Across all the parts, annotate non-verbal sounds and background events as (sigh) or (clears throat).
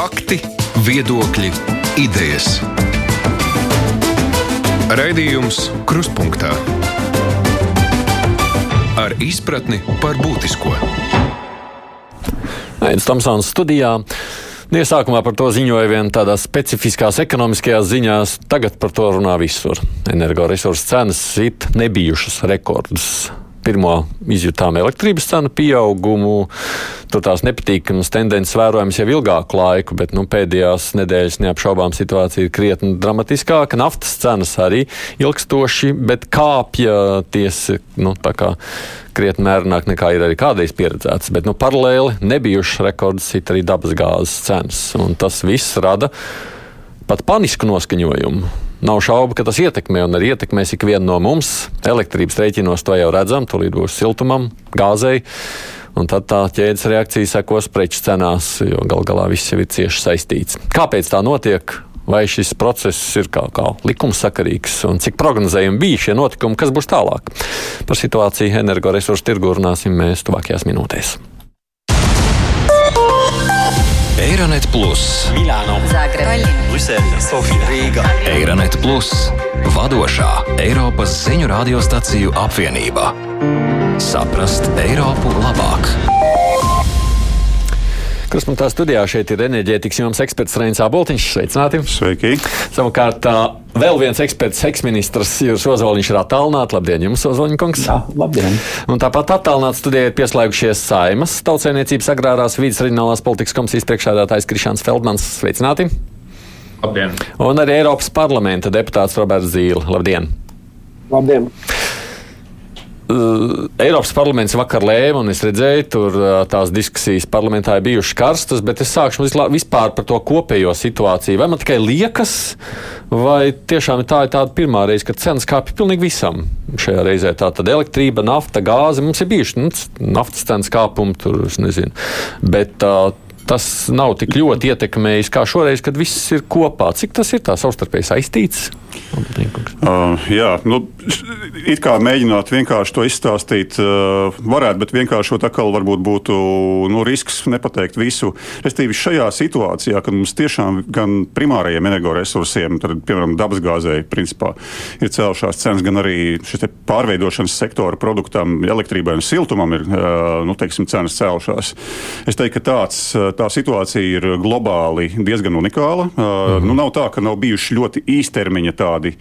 Fakti, viedokļi, idejas. Raidījums Kruspunkta ar izpratni par būtisko. Aizsmeļamies Tamsānas studijā. Iesākumā par to ziņoja vien tādās specifiskās ekonomiskajās ziņās, tagad par to runā visur. Energoresursu cenas it nebijušas rekordus pirmo izjutām elektrības cenu pieaugumu. Tur tās nepatīkamas tendences vērojamas jau ilgāku laiku, bet nu, pēdējās nedēļas neapšaubām situācija ir krietni dramatiskāka. Naftas cenas arī ilgstoši, bet kāpja tiesa nu, krietni mērenāk nekā ir arī kādreiz pieredzēts. Bet nu, paralēli nebijušas rekordus ir arī dabasgāzes cenas, un tas viss rada pat panisku noskaņojumu. Nav šaubu, ka tas ietekmē un arī ietekmēs ikvienu no mums. Elektrības rēķinos to jau redzam, tūlīt būs siltumam, gāzei. Un tad tā ķēdes reakcija sekos preču cenās, jo gal galā viss jau ir cieši saistīts. Kāpēc tā notiek? Vai šis process ir kā, kā likumsakarīgs un cik prognozējumi bija šie notikumi, kas būs tālāk? Par situāciju energoresursu tirgu runāsim mēs tuvākajās minūtēs. Eironet Plus, Milāno, Zagreba, Brisele, Sofija, Rīga. Eironet Plus, vadošā Eiropas ziņu radiostaciju apvienība. Saprast Eiropu labāk! Krustpunktā studijā šeit ir enerģētikas jomas eksperts Reinis Aboltiņš. Sveicināti! Sveiki! Savukārt vēl viens eksperts, eksministrs Jūras Ozoliņš ir attālināts. Labdien, jums, Ozoliņa kungs! Jā, labdien! Un tāpat attālināts studijai ir pieslēgušies Saimas tautsēmniecības agrārās vidas reģionālās politikas komisijas priekšsēdētājs Krišāns Feldmans. Sveicināti! Labdien! Un arī Eiropas parlamenta deputāts Roberts Zīle. Labdien! Labdien! Uh, Eiropas parlaments vakar lēma, un es redzēju, tur uh, tās diskusijas parlamentā ir bijušas karstas, bet es sākšu vispār par to kopējo situāciju. Vai man tikai liekas, vai tiešām tā ir tāda pirmā reize, kad cenas kāpj pilnīgi visam? Šajā reizē tā tad elektrība, nafta, gāze, mums ir bijuši nu, naftas cenas kāpumi, tur es nezinu. Bet, uh, tas nav tik ļoti ietekmējis kā šoreiz, kad viss ir kopā. Cik tas ir tā savstarpēji saistīts? Uh, jā, nu, it kā mēģināt vienkārši to izstāstīt, uh, varētu, bet vienkāršot atkal varbūt būtu nu, risks nepateikt visu. Restīvi šajā situācijā, kad mums tiešām gan primārajiem energoresursiem, tad, piemēram, dabasgāzei, principā, ir cēlušās cenas, gan arī šis pārveidošanas sektora produktam, elektrībai un siltumam ir uh, nu, teiksim, cenas cēlušās. Es teiktu, ka tāds, uh, tā situācija ir globāli diezgan unikāla. Uh, mhm. nu, nav tā, ka nav bijuši ļoti īstermiņa tādi,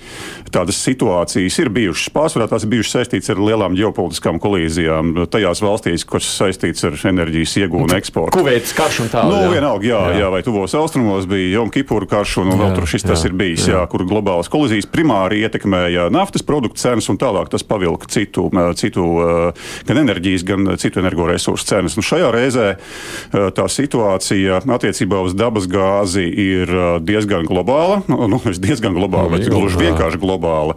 tādas situācijas ir bijušas. Pārsvarā tās ir bijušas saistītas ar lielām ģeopolitiskām kolīzijām tajās valstīs, kas saistītas ar enerģijas iegūšanu un eksportu. Kuveitas karš un tā. Nu, jā. vienalga, jā, jā. jā, vai tuvos austrumos bija Jom Kipura karš un, un vēl tur šis jā, tas ir bijis, jā. Jā, kur globālas kolīzijas primāri ietekmēja naftas produktu cenas un tālāk tas pavilka citu, citu gan enerģijas, gan citu energoresursu cenas. Un šajā reizē tā situācija attiecībā uz dabas gāzi ir diezgan globāla. Nu, diezgan globāla, bet gluži vienkārši globāla.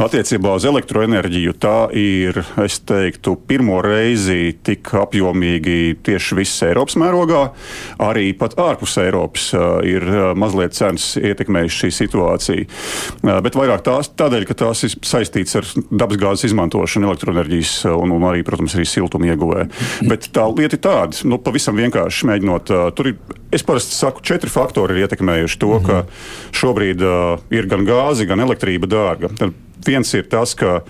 Attiecībā uz elektroenerģiju tā ir, es teiktu, pirmo reizi tik apjomīgi tieši visas Eiropas mērogā. Arī pat ārpus Eiropas ir mazliet cenas ietekmējusi šī situācija. Bet vairāk tās tādēļ, ka tās ir saistītas ar dabasgāzes izmantošanu elektroenerģijas un, un arī, protams, arī siltuma ieguvē. Bet tā lieta ir tāda, nu, pavisam vienkārši mēģinot. Tur ir, es parasti saku, četri faktori ir ietekmējuši to, ka šobrīd uh, ir gan gāze, gan elektrība dārga. Tad Viens ir tas, ka uh,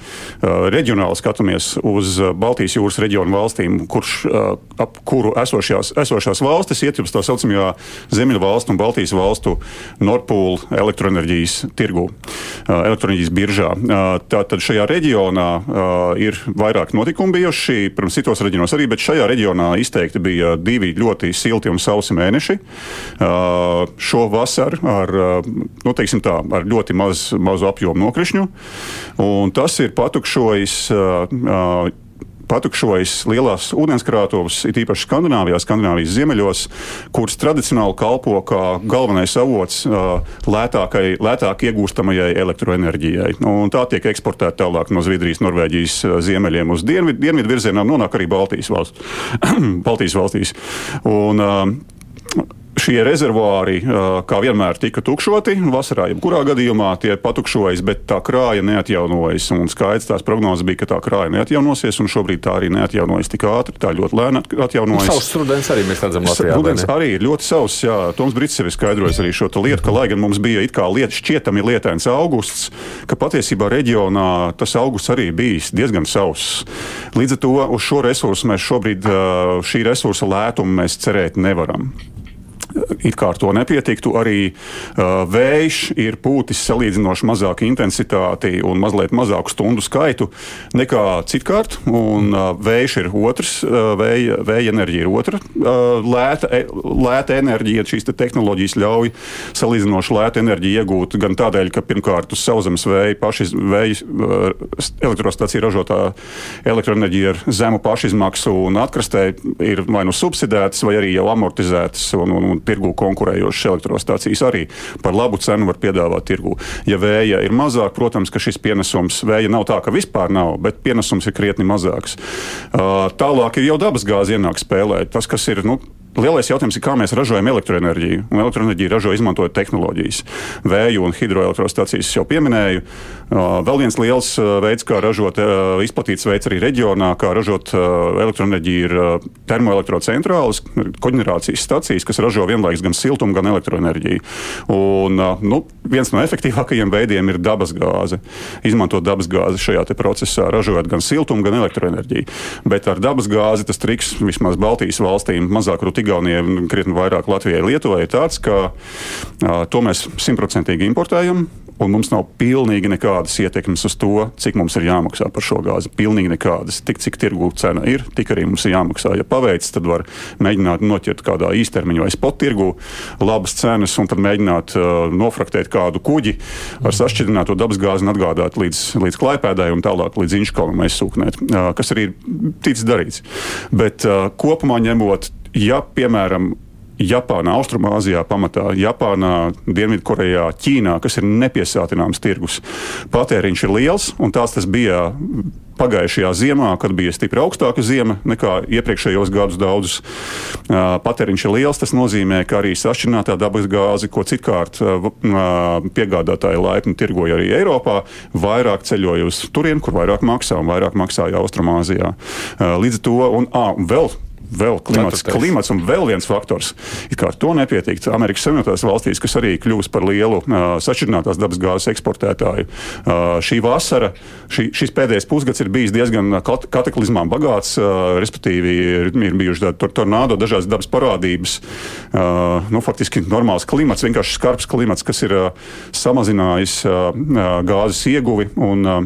reģionāli skatāmies uz Baltijas jūras reģionu valstīm, kurš, uh, ap kuru esošās, esošās valstis ietilpst tā saucamajā Ziemeļu valstu un Baltijas valstu Nordpūlu elektroenerģijas tirgu, uh, elektroenerģijas biržā. Uh, Tātad šajā reģionā uh, ir vairāk notikumu bijuši, protams, citos reģionos arī, bet šajā reģionā izteikti bija divi ļoti silti un sausi mēneši. Uh, šo vasaru ar, uh, nu, tā, ar ļoti maz, mazu apjomu nokrišņu. Un tas ir patukšojis. Uh, patukšojas lielās ūdenskrātuves, it īpaši Skandināvijā, Skandināvijas ziemeļos, kuras tradicionāli kalpo kā galvenais avots uh, lētākai, lētāk iegūstamajai elektroenerģijai. Un tā tiek eksportēta tālāk no Zviedrijas, Norvēģijas ziemeļiem uz dienvidu, dienvidu virzienā, nonāk arī Baltijas, valsts, (clears throat) Baltijas valstīs. Un, uh, šie rezervuāri, kā vienmēr, tika tukšoti. Vasarā, jebkurā gadījumā, tie patukšojas, bet tā krāja neatjaunojas. Un skaidrs tās prognozes bija, ka tā krāja neatjaunosies, un šobrīd tā arī neatjaunojas tik ātri. Tā ļoti lēni atjaunojas. Savs rudens arī mēs redzam Latvijā. Rudens arī ir ļoti savs. Jā, Toms Brits jau ir skaidrojis arī šo lietu, ka, lai gan mums bija it kā lieta šķietami lietains augusts, ka patiesībā reģionā tas augusts arī bijis diezgan savs. Līdz ar to uz šo resursu mēs šobrīd, šī resursa lētumu mēs cerēt nevaram it kā ar to nepietiktu. Arī uh, vējš ir pūtis salīdzinoši mazāku intensitāti un mazliet mazāku stundu skaitu nekā citkārt. Un, uh, vējš ir otrs, uh, vēja, vēja enerģija ir otra uh, lēta, e, lēta enerģija. Šīs te tehnoloģijas ļauj salīdzinoši lētu enerģiju iegūt gan tādēļ, ka pirmkārt uz sauszemes vēja paši vēja uh, elektrostacija ražotā elektroenerģija ar zemu pašizmaksu un atkrastē ir vai nu subsidētas, vai arī jau amortizētas un, un, un tirgu konkurējošas elektrostacijas arī par labu cenu var piedāvāt tirgu. Ja vēja ir mazāk, protams, ka šis pienesums vēja nav tā, ka vispār nav, bet pienesums ir krietni mazāks. Tālāk ir jau dabasgāze ienāk spēlē. Tas, kas ir nu, Lielais jautājums ir, kā mēs ražojam elektroenerģiju. Un elektroenerģiju ražo izmantojot tehnoloģijas. Vēju un hidroelektrostacijas jau pieminēju. Vēl viens liels veids, kā ražot, izplatīts veids arī reģionā, kā ražot elektroenerģiju, ir termoelektrocentrālas, koģenerācijas stacijas, kas ražo vienlaikus gan siltumu, gan elektroenerģiju. Un, nu, viens no efektīvākajiem veidiem ir dabasgāze. Izmantot dabasgāzi šajā procesā, ražojot gan siltumu, gan elektroenerģiju. Bet ar dabasgāzi tas triks vismaz Baltijas valstīm mazāk rutīgi Igaunijai un krietni vairāk Latvijai, Lietuvai ir tāds, ka uh, to mēs simtprocentīgi importējam. Un mums nav pilnīgi nekādas ietekmes uz to, cik mums ir jāmaksā par šo gāzi. Pilnīgi nekādas. Tik cik tirgu cena ir, tik arī mums ir jāmaksā. Ja paveic, tad var mēģināt noķert kādā īstermiņā vai spot tirgu labas cenas, un tad mēģināt uh, nofraktēt kādu kuģi ar sašķidrināto dabasgāzi un atgādāt līdz, līdz klaipēdai un tālāk līdz Inškalnam aizsūknēt, uh, kas arī ir ticis darīts. Bet uh, kopumā ņemot ja, piemēram, Japānā, Austrumāzijā, pamatā Japānā, Dienvidkorejā, Ķīnā, kas ir nepiesātināms tirgus, patēriņš ir liels, un tās tas bija pagājušajā ziemā, kad bija stipri augstāka zima nekā iepriekšējos gadus daudzus. Patēriņš ir liels, tas nozīmē, ka arī sašķinātā dabas gāze, ko citkārt piegādātāji laipni tirgoja arī Eiropā, vairāk ceļoja uz turieni, kur vairāk maksā un vairāk maksāja Austrumāzijā. Līdz ar to, un, à, vēl vēl klimats, klimats un vēl viens faktors. Ir kā ar to nepietiek. Amerikas Savienotās valstīs, kas arī kļūst par lielu uh, sašķidrinātās dabasgāzes eksportētāju, uh, šī vasara, šī, šis pēdējais pusgads ir bijis diezgan kat kataklizmām bagāts. Uh, respektīvi, ir, ir bijuši tādi tor tornādo, dažādas dabas parādības. Uh, nu, faktiski normāls klimats, vienkārši skarbs klimats, kas ir uh, samazinājis uh, gāzes ieguvi. Un, uh,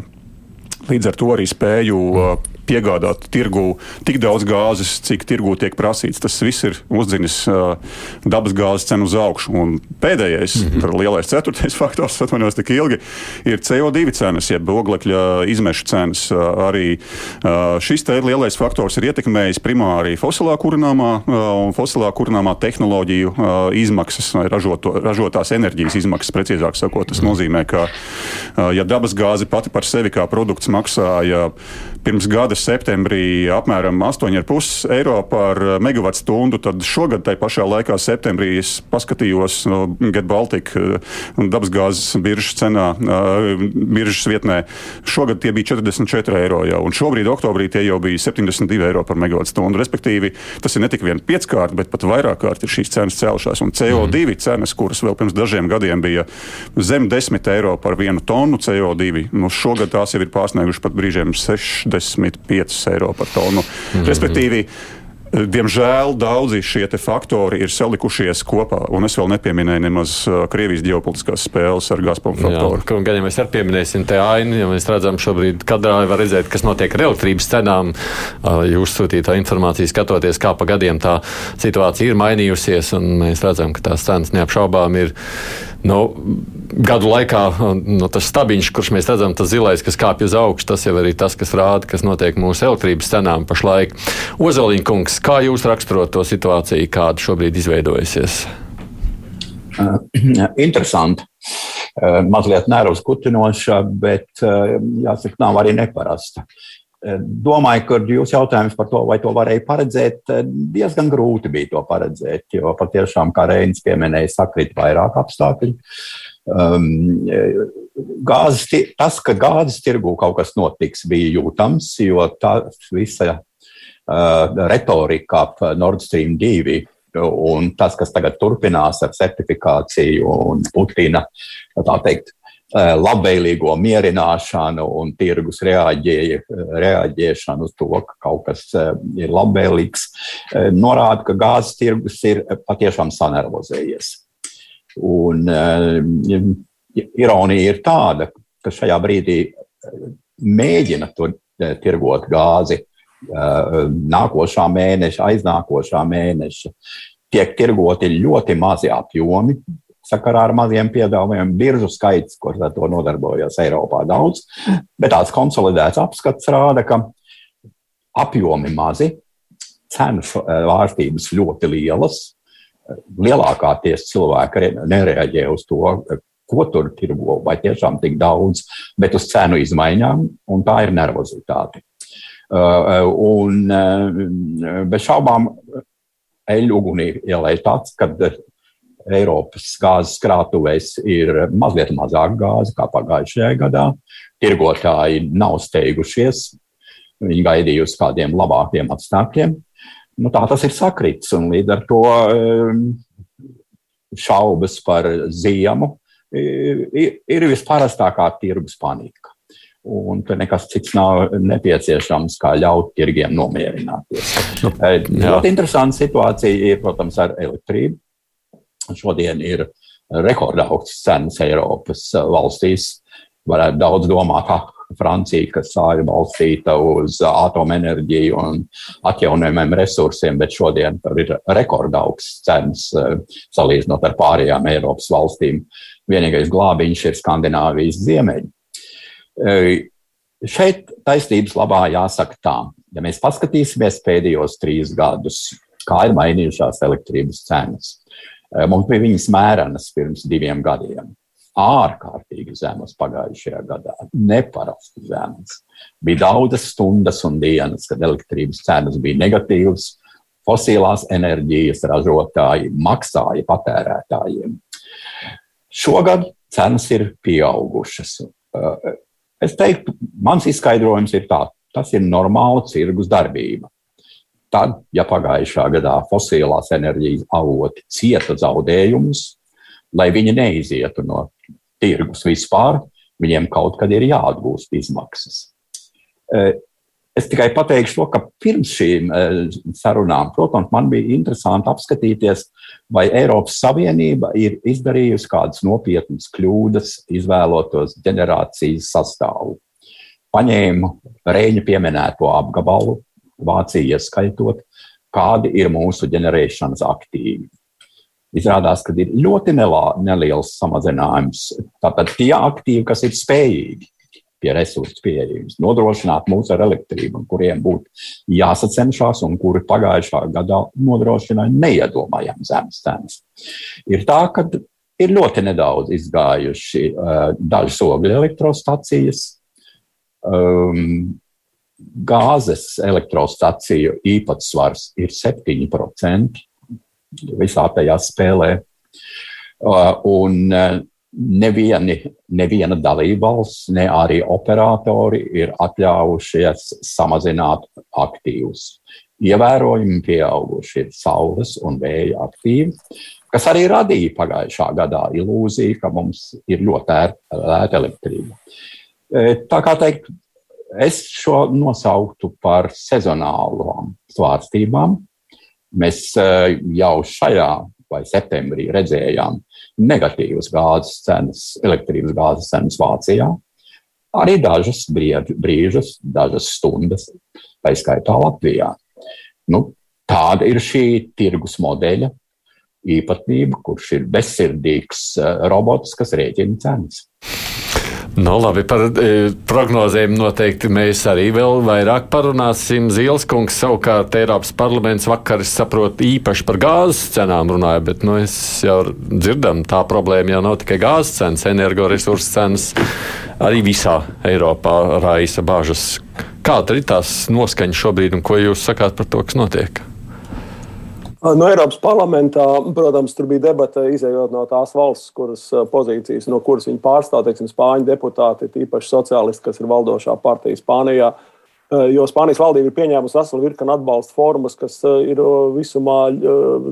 Līdz ar to arī spēju uh, piegādāt tirgū tik daudz gāzes, cik tirgū tiek prasīts. Tas viss ir uzdzinis uh, dabas gāzes cenu uz augšu. Un pēdējais, mm -hmm. lielais ceturtais (laughs) faktors, atvainojos tik ilgi, ir CO2 cenas, jeb oglekļa izmešu cenas. Uh, arī uh, šis te lielais faktors ir ietekmējis primāri fosilā kurināmā un fosilā kurināmā tehnoloģiju izmaksas, ražoto, ražotās enerģijas izmaksas, precīzāk sakot. Tas nozīmē, ka ja dabas gāze pati par sevi kā produkts maksāja pirms gada septembrī apmēram 8,5 eiro par megawatu stundu. Tad šogad, tajā pašā laikā, septembrī, es paskatījos no Get Baltica dabasgāzes biržas cenā, biržas vietnē. Šogad tie bija 44 eiro jau, un šobrīd, oktobrī, tie jau bija 72 eiro par megawatu stundu. Respektīvi, tas ir ne tikai pieckārt, bet pat vairāk kārt ir šīs cenas cēlušās. Un CO2 mm. cenas, kuras vēl pirms dažiem gadiem bija zem 10 eiro par vienu tonu CO2, nu šogad tās jau ir pārsniegušas pat brīžiem 65 eiro par tonu. Mm -hmm. Respektīvi, Diemžēl daudzi šie faktori ir salikušies kopā, un es vēl nepieminēju nemaz Krievijas ģeopolitiskās spēles ar Gazprom faktoru. Jā, gan ja mēs arī pieminēsim te ainu, ja mēs redzam šobrīd, kadrā var redzēt, kas notiek ar elektrības cenām. Jūs sūtītā informācija skatoties, kā pa gadiem tā situācija ir mainījusies, un mēs redzam, ka tās cenas neapšaubām ir nu, gadu laikā nu, tas stabiņš, kurš mēs redzam, tas zilais, kas kāpj uz augšu, tas jau ir tas, kas rāda, kas notiek mūsu elektrības cenām pašlaik. Ozoliņa kungs, kā jūs raksturot to situāciju, kāda šobrīd izveidojusies? Uh, (clears throat) interesanti. Uh, mazliet nervus kutinoša, bet uh, jāsaka, nav arī neparasta. Domāju, ka jūs jautājums par to, vai to varēja paredzēt, diezgan grūti bija to paredzēt, jo patiešām, kā Reinis pieminēja, sakrit vairāk apstākļu. Um, gāzes, tas, ka gāzes tirgū kaut kas notiks, bija jūtams, jo tā visa uh, retorika ap Nord Stream 2 un tas, kas tagad turpinās ar certifikāciju un Putina, teikt, Eh, labvēlīgo mierināšanu un tirgus reaģēja, reaģēšanu uz to, ka kaut kas eh, ir labvēlīgs, eh, norāda, ka gāzes tirgus ir patiešām sanervozējies. Un ironija ir tāda, ka šajā brīdī mēģina to tirgot gāzi nākošā mēneša, aiznākošā mēneša. Tiek tirgoti ļoti mazi apjomi, sakarā ar maziem piedāvājumiem. Biržu skaits, kurš ar to nodarbojas Eiropā, daudz, bet tāds konsolidēts apskats rāda, ka apjomi mazi, cenu vārstības ļoti lielas. Lielākā tiesa cilvēka nereaģē uz to, ko tur tirgo, vai tiešām tik daudz, bet uz cenu izmaiņām, un tā ir nervozitāte. Uh, un uh, bez šaubām eļļu ugunī ielēja tāds, ka Eiropas gāzes krātuvēs ir mazliet mazāk gāzi kā pagājušajā gadā. Tirgotāji nav steigušies, viņi gaidīja uz kādiem labākiem apstākļiem. Nu, tā tas ir sakrits, un līdz ar to um, šaubas par ziemu ir visparastākā tirgus panika. Un tur nekas cits nav nepieciešams, kā ļaut tirgiem nomierināties. Nu, ļoti interesanta situācija ir, protams, ar elektrību. Šodien ir rekordaugsts cenas Eiropas valstīs. Varētu daudz domāt, ka Francija, kas ir balstīta uz atomenerģiju un atjaunojumiem resursiem, bet šodien tur ir rekordaugsts cenas salīdzinot ar pārējām Eiropas valstīm. Vienīgais glābiņš ir Skandināvijas ziemeļi. Šeit taisnības labā jāsaka tā, ja mēs paskatīsimies pēdējos trīs gadus, kā ir mainījušās elektrības cenas. Eh, mums bija viņas mērenas pirms diviem gadiem. Ārkārtīgi zemas pagājušajā gadā, neparasti zemas. Bija daudzas stundas un dienas, kad elektrības cenas bija negatīvas. Fosilās enerģijas ražotāji maksāja patērētājiem. Šogad cenas ir pieaugušas. Eh, es teiktu, mans izskaidrojums ir tāds, tas ir normāla tirgus darbība. Tad, ja pagājušā gadā fosilās enerģijas avoti cieta zaudējumus, lai viņi neizietu no tirgus vispār, viņiem kaut kad ir jāatgūst izmaksas. E, es tikai pateikšu to, ka pirms šīm e, sarunām, protams, man bija interesanti apskatīties, vai Eiropas Savienība ir izdarījusi kādas nopietnas kļūdas, izvēlotos ģenerācijas sastāvu. Paņēmu Rēņa pieminēto apgabalu, Vāciju ieskaitot, kādi ir mūsu ģenerēšanas aktīvi. Izrādās, ka ir ļoti nelā, neliels samazinājums. Tātad tie aktīvi, kas ir spējīgi pie resursu pieejams, nodrošināt mūsu ar elektrību, kuriem būtu jāsacenšas un kuri pagājušā gadā nodrošināja neiedomājami zemes cenas. Ir tā, ka ir ļoti nedaudz izgājuši uh, dažas ogļu elektrostacijas. Um, gāzes elektrostaciju īpatsvars ir 7% visā tajā spēlē. Uh, un uh, nevieni, neviena dalībvalsts, ne arī operatori ir atļāvušies samazināt aktīvus. Ievērojami pieauguši ir saules un vēja aktīvi, kas arī radīja pagājušā gadā ilūziju, ka mums ir ļoti ērta elektrība. Uh, tā kā teikt, Es šo nosauktu par sezonālām svārstībām. Mēs eh, jau šajā vai septembrī redzējām negatīvas gāzes cenas, elektrības gāzes cenas Vācijā. Arī dažas brīžas, dažas stundas, tā skaitā Latvijā. Nu, tāda ir šī tirgus modeļa īpatnība, kurš ir bezsirdīgs eh, robots, kas rēķina cenas. Nu, labi, par e, prognozēm noteikti mēs arī vēl vairāk parunāsim. Zielskungs savukārt Eiropas parlaments vakar, es saprotu, īpaši par gāzes cenām runāja, bet nu, es jau dzirdam, tā problēma jau nav tikai gāzes cenas, energoresursu cenas arī visā Eiropā raisa bažas. Kāda ir tās noskaņa šobrīd un ko jūs sakāt par to, kas notiek? No Eiropas parlamentā, protams, tur bija debata, izējot no tās valsts, kuras pozīcijas, no kuras viņi pārstāv, teiksim, spāņu deputāti, tīpaši sociālisti, kas ir valdošā partija Spānijā. Jo Spānijas valdība ir pieņēmusi veselu virkni atbalsta formas, kas ir visumā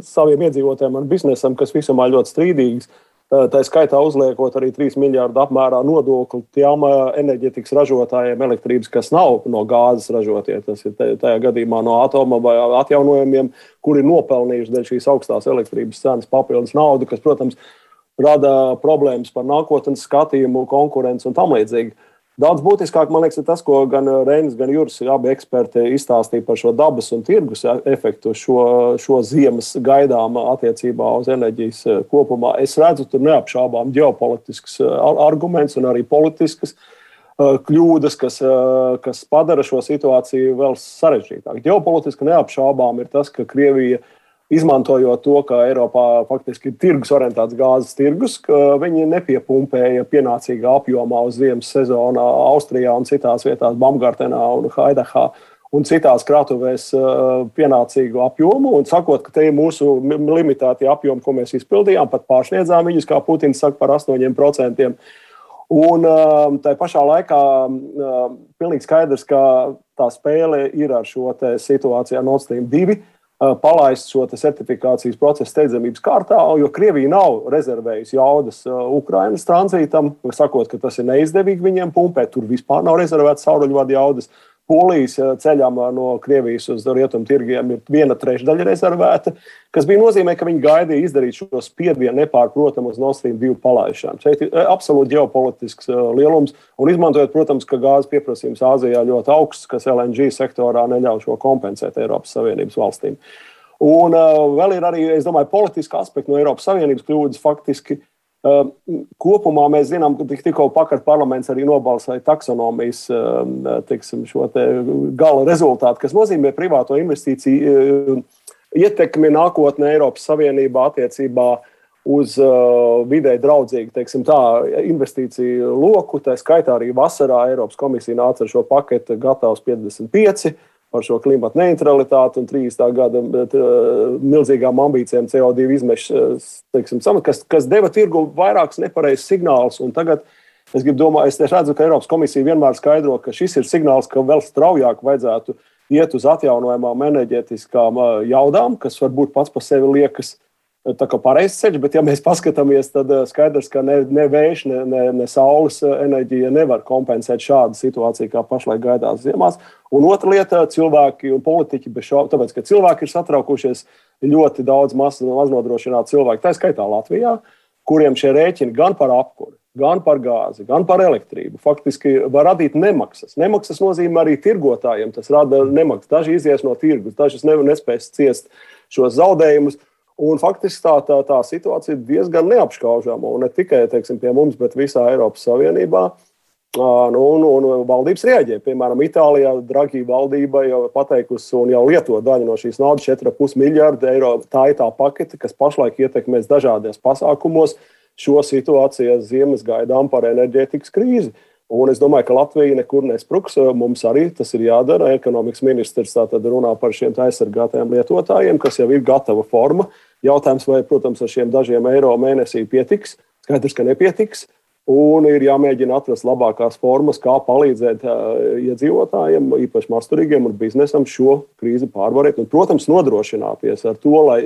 saviem iedzīvotājiem un biznesam, kas visumā ļoti strīdīgas. Tā skaitā uzliekot arī 3 miljardu apmērā nodokli tiem enerģetikas ražotājiem, elektrības, kas nav no gāzes ražotie. Tas ir tajā gadījumā no atoma vai atjaunojumiem, kuri ir nopelnījuši dēļ šīs augstās elektrības cenas papildus naudu, kas, protams, rada problēmas par nākotnes skatījumu, konkurenci un tam līdzīgi. Daudz būtiskāk, man liekas, ir tas, ko gan Reinis, gan Juris, abi eksperti izstāstīja par šo dabas un tirgus efektu šo, šo ziemas gaidām attiecībā uz enerģijas kopumā. Es redzu tur neapšaubām ģeopolitisks arguments un arī politisks kļūdas, kas, kas padara šo situāciju vēl sarežģītāku. Ģeopolitiski neapšaubām ir tas, ka Krievija ir izmantojot to, ka Eiropā faktiski ir tirgus orientēts gāzes tirgus, ka viņi nepiepumpēja pienācīgā apjomā uz ziemas sezonā Austrijā un citās vietās, Bamgartenā un Haidahā. Un citās krātuvēs pienācīgu apjomu, un sakot, ka te ir mūsu limitētie apjomi, ko mēs izpildījām, pat pārsniedzām viņus, kā Putins saka, par 8%. Un tā pašā laikā pilnīgi skaidrs, ka tā spēle ir ar šo situāciju Nord Stream 2 palaist šo certifikācijas procesu steidzamības kārtā, jo Krievija nav rezervējusi jaudas Ukraiņas tranzītam, sakot, ka tas ir neizdevīgi viņiem pumpēt. Tur vispār nav rezervēts sauruļvadu jaudas. Polijas ceļam no Krievijas uz rietumu tirgiem ir viena trešdaļa rezervēta, kas bija nozīmē, ka viņi gaidīja izdarīt šo spiedienu nepārprotamu uz Nord Stream 2 palaišanu. Šeit ir absolūti ģeopolitisks lielums, un izmantojot, protams, ka gāzes pieprasījums Āzijā ļoti augsts, kas LNG sektorā neļauj šo kompensēt Eiropas Savienības valstīm. Un uh, vēl ir arī, es domāju, politiska aspekta no Eiropas Savienības kļūdas faktiski. Uh, kopumā mēs zinām, ka tik, tikko pakar parlaments arī nobalsoja taksonomijas ehm, tiksim, te gala rezultātu, kas nozīmē privāto investīciju ehm, ietekmi nākotnē Eiropas Savienībā attiecībā uz vidē draudzīgu teiksim, tā, investīciju loku. Tā skaitā arī vasarā Eiropas komisija nāca ar šo paketu gatavs 55 par šo klimatu neutralitāti un 30. gada bet, uh, milzīgām ambīcijām CO2 izmešu, uh, kas, kas deva tirgu vairākus nepareizus signālus. Tagad es domāt, es redzu, ka Eiropas komisija vienmēr skaidro, ka šis ir signāls, ka vēl straujāk vajadzētu iet uz atjaunojamām enerģētiskām uh, jaudām, kas varbūt pats par sevi liekas tā kā pareizs ceļš, bet, ja mēs paskatāmies, tad eh, skaidrs, ka ne, ne vējš, ne, ne, ne saules eh, enerģija nevar kompensēt šādu situāciju, kā pašlaik gaidās ziemās. Un otra lieta - cilvēki un politiķi bez šaubu, tāpēc, ka cilvēki ir satraukušies ļoti daudz maz, maznodrošinātu cilvēku, tā skaitā Latvijā, kuriem šie rēķini gan par apkuri, gan par gāzi, gan par elektrību faktiski var radīt nemaksas. Nemaksas nozīmē arī tirgotājiem. Tas rada nemaksas. Daži izies no tirgus, daži nespēs ciest šos zaudējumus. Un faktiski tā, tā, tā situācija ir diezgan neapšaubāma. Ne tikai teiksim, pie mums, bet visā Eiropas Savienībā. Nu, un, un valdības reaģē. Piemēram, Itālijā Draghi valdība jau pateikusi un jau lieto daļu no šīs naudas, 4,5 miljardu eiro. Tā ir tā pakete, kas pašlaik ietekmēs dažādos pasākumos šo situāciju ziemas gaidām par enerģētikas krīzi. Un es domāju, ka Latvija nekur nespruks. Mums arī tas ir jādara. Ekonomikas ministrs tātad runā par šiem aizsargātajiem lietotājiem, kas jau ir gatava forma. Jautājums, vai, protams, ar šiem dažiem eiro mēnesī pietiks. Skaidrs, ka nepietiks. Un ir jāmēģina atrast labākās formas, kā palīdzēt iedzīvotājiem, īpaši masturīgiem un biznesam šo krīzi pārvarēt. Un, protams, nodrošināties ar to, lai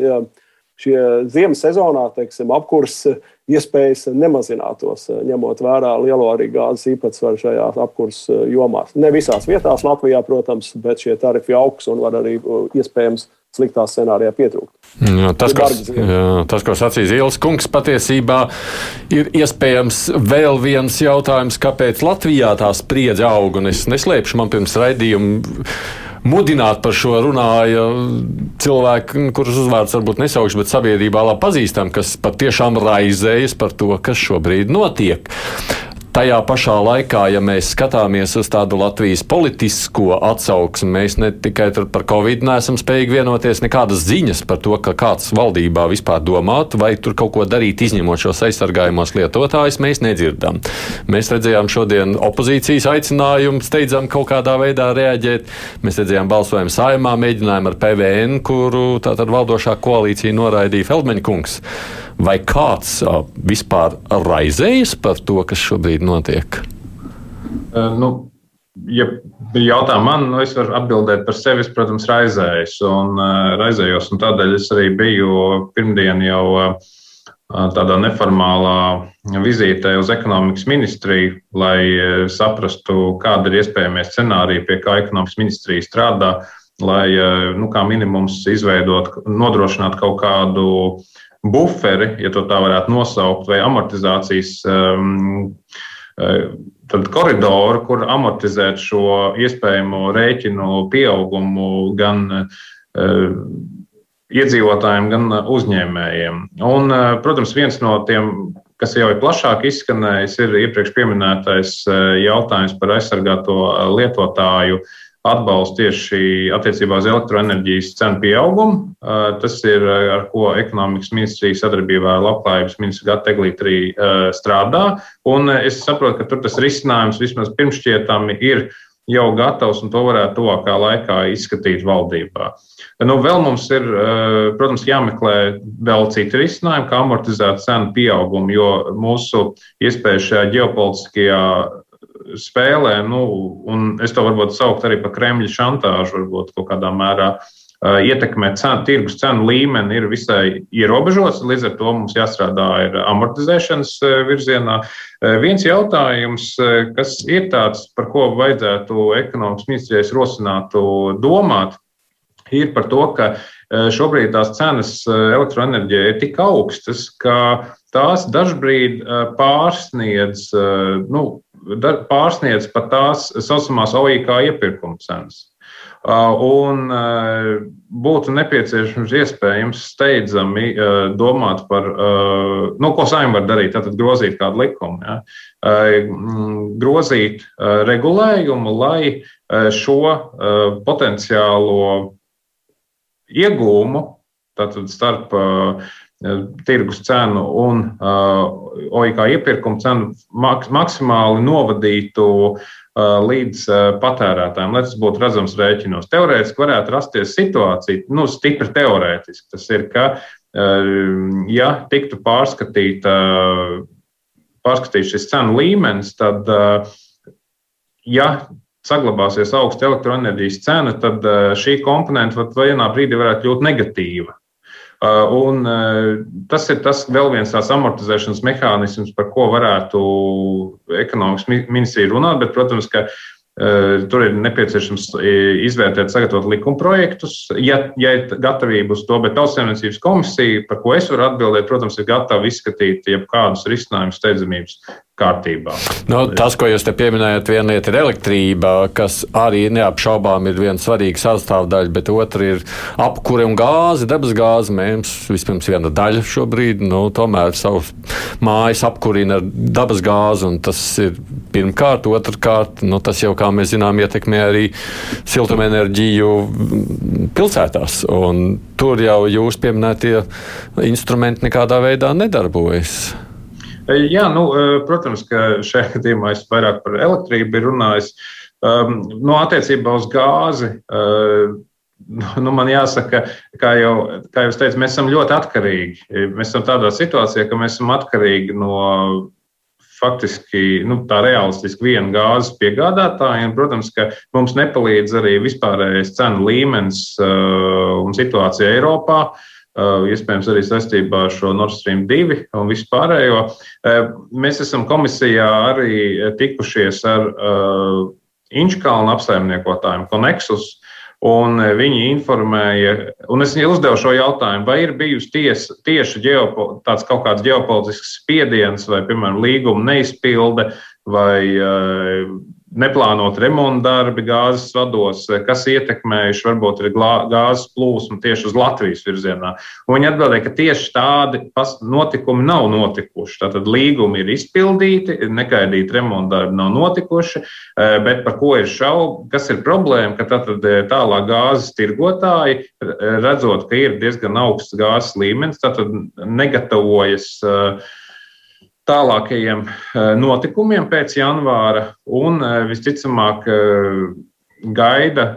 šie ziemas sezonā, teiksim, apkurss iespējas nemazinātos, ņemot vērā lielo arī gāzes īpatsvaru šajās apkurses eh, jomās. Ne visās vietās Latvijā, protams, bet šie tarifi augs un var arī iespējams sliktā scenārijā pietrūkt. Jā, tas, ko, jā, tas, ko sacīja Zīles kungs, patiesībā ir iespējams vēl viens jautājums, kāpēc Latvijā tā spriedze aug. Es neslēpšu, man pirms raidījuma mudināt par šo runāja cilvēki, kurus uzvārds varbūt nesaukšu, bet sabiedrībā labi pazīstam, kas patiešām raizējas par to, kas šobrīd notiek. Tajā pašā laikā, ja mēs skatāmies uz tādu Latvijas politisko atsauksmi, mēs ne tikai par Covid neesam spējīgi vienoties, nekādas ziņas par to, ka kāds valdībā vispār domātu, vai tur kaut ko darīt, izņemot šos aizsargājumos lietotājus, mēs nedzirdam. Mēs redzējām šodien opozīcijas aicinājumu, steidzam kaut kādā veidā reaģēt. Mēs redzējām balsojumu saimā, mēģinājumu ar PVN, kuru tātad valdošā koalīcija noraidīja Feldmeņa kungs. Vai kāds vispār raizējas par to, kas šobrīd notiek? Uh, nu, ja jautā man, nu, es varu atbildēt par sevi. Es, protams, raizējos un uh, raizējos, un tādēļ es arī biju pirmdien jau uh, tādā neformālā vizītē uz ekonomikas ministriju, lai saprastu, kāda ir iespējamie scenāriji, pie kā ekonomikas ministrija strādā, lai, nu, kā minimums, izveidot, nodrošināt kaut kādu buferi, ja tā varētu nosaukt, vai amortizācijas um, tad koridoru, kur amortizēt šo iespējamo rēķinu pieaugumu gan uh, iedzīvotājiem, gan uzņēmējiem. Un, uh, protams, viens no tiem, kas jau ir plašāk izskanējis, ir iepriekš minētais jautājums par aizsargāto lietotāju uh, atbalstu tieši attiecībā uz elektroenerģijas cenu pieaugumu. Tas ir ar ko ekonomikas ministrija sadarbībā ar Labklājības ministru Gatu Eglītu arī strādā. Un es saprotu, ka tur tas risinājums vismaz pirmšķietami ir jau gatavs, un to varētu tuvākā laikā izskatīt valdībā. Nu, vēl mums ir, protams, jāmeklē vēl citi risinājumi, kā amortizēt cenu pieaugumu, jo mūsu iespējas šajā ģeopolitiskajā spēlē, nu, un es to varbūt saukt arī par Kremļa šantāžu, varbūt kaut kādā mērā. Ietekmē cenu, tirgus cenu līmeni ir visai ierobežots, līdz ar to mums jāstrādā ir amortizēšanas virzienā. Viens jautājums, kas ir tāds, par ko vajadzētu ekonomikas ministrijai rosinātu domāt, ir par to, ka šobrīd tās cenas elektroenerģijai ir tik augstas, ka tās dažbrīd pārsniedz nu, pārsniedz pat tās saucamās OIK iepirkuma cenas. Un būtu nepieciešams iespējams steidzami domāt par, nu, ko saimnieks var darīt, tad grozīt kādu likumu, ja? grozīt regulējumu, lai šo potenciālo iegūmu tātad starp tirgus cenu un eh, OIK iepirkuma cenu mak maksimāli novadītu uh, līdz patērētājiem, lai tas būtu redzams rēķinos. Teorētiski varētu rasties situācija, nu, stipri teorētiski. Tas ir, ka, ja tiktu pārskatīta, pārskatīts šis cenu līmenis, tad, ja saglabāsies augsta elektroenerģijas cena, tad šī komponenta vienā brīdī varētu kļūt negatīva. Uh, un uh, tas ir tas vēl viens tās amortizēšanas mehānisms, par ko varētu ekonomikas ministrija runāt, bet, protams, ka uh, Tur ir nepieciešams izvērtēt, sagatavot likuma projektus, ja, ja ir gatavība uz to, bet Tautsēmniecības komisija, par ko es varu atbildēt, protams, ir gatava izskatīt jebkādus risinājumus steidzamības kārtībā. Nu, tas, ko jūs te pieminējat, viena lieta ir elektrība, kas arī neapšaubām ir viena svarīga sastāvdaļa, bet otra ir apkure un gāze, debes gāze. Mēs vispirms viena daļa šobrīd, nu, tomēr savus mājas apkurina ar dabas gāzi, un tas ir pirmkārt, otrkārt, nu, tas jau, kā mēs zinām, ietekmē arī siltumenerģiju pilsētās, tur jau jūs pieminētie instrumenti nekādā veidā nedarbojas. Jā, nu, protams, ka šajā gadījumā es vairāk par elektrību ir runājis. Um, nu, attiecībā uz gāzi, uh, nu, man jāsaka, kā jau, kā jau teicu, mēs esam ļoti atkarīgi. Mēs esam tādā situācijā, ka mēs esam atkarīgi no faktiski nu, tā realistiski viena gāzes piegādātāja. Un, protams, ka mums nepalīdz arī vispārējais cenu līmenis uh, un situācija Eiropā. Uh, iespējams arī saistībā ar šo Nord Stream 2 un vispārējo. Uh, mēs esam komisijā arī tikušies ar uh, Inčkalnu apsaimniekotājiem Konexus, un viņi informēja, un es uzdevu šo jautājumu, vai ir bijusi ties, tieši ģeopo, tāds kaut kāds ģeopolitisks spiediens vai, piemēram, līguma neizpilde vai neplānot remonta darbi gāzes vados, kas ietekmējuši varbūt ir gāzes plūsmu tieši uz Latvijas virzienā. Un viņi atbildēja, ka tieši tādi notikumi nav notikuši. Tātad līgumi ir izpildīti, nekaidīti remonta darbi nav notikuši, eh, bet par ko ir šauba, kas ir problēma, ka tātad eh, tālāk gāzes tirgotāji, redzot, ka ir diezgan augsts gāzes līmenis, tātad negatavojas uh, tālākajiem eh, notikumiem pēc janvāra un eh, visticamāk eh, gaida,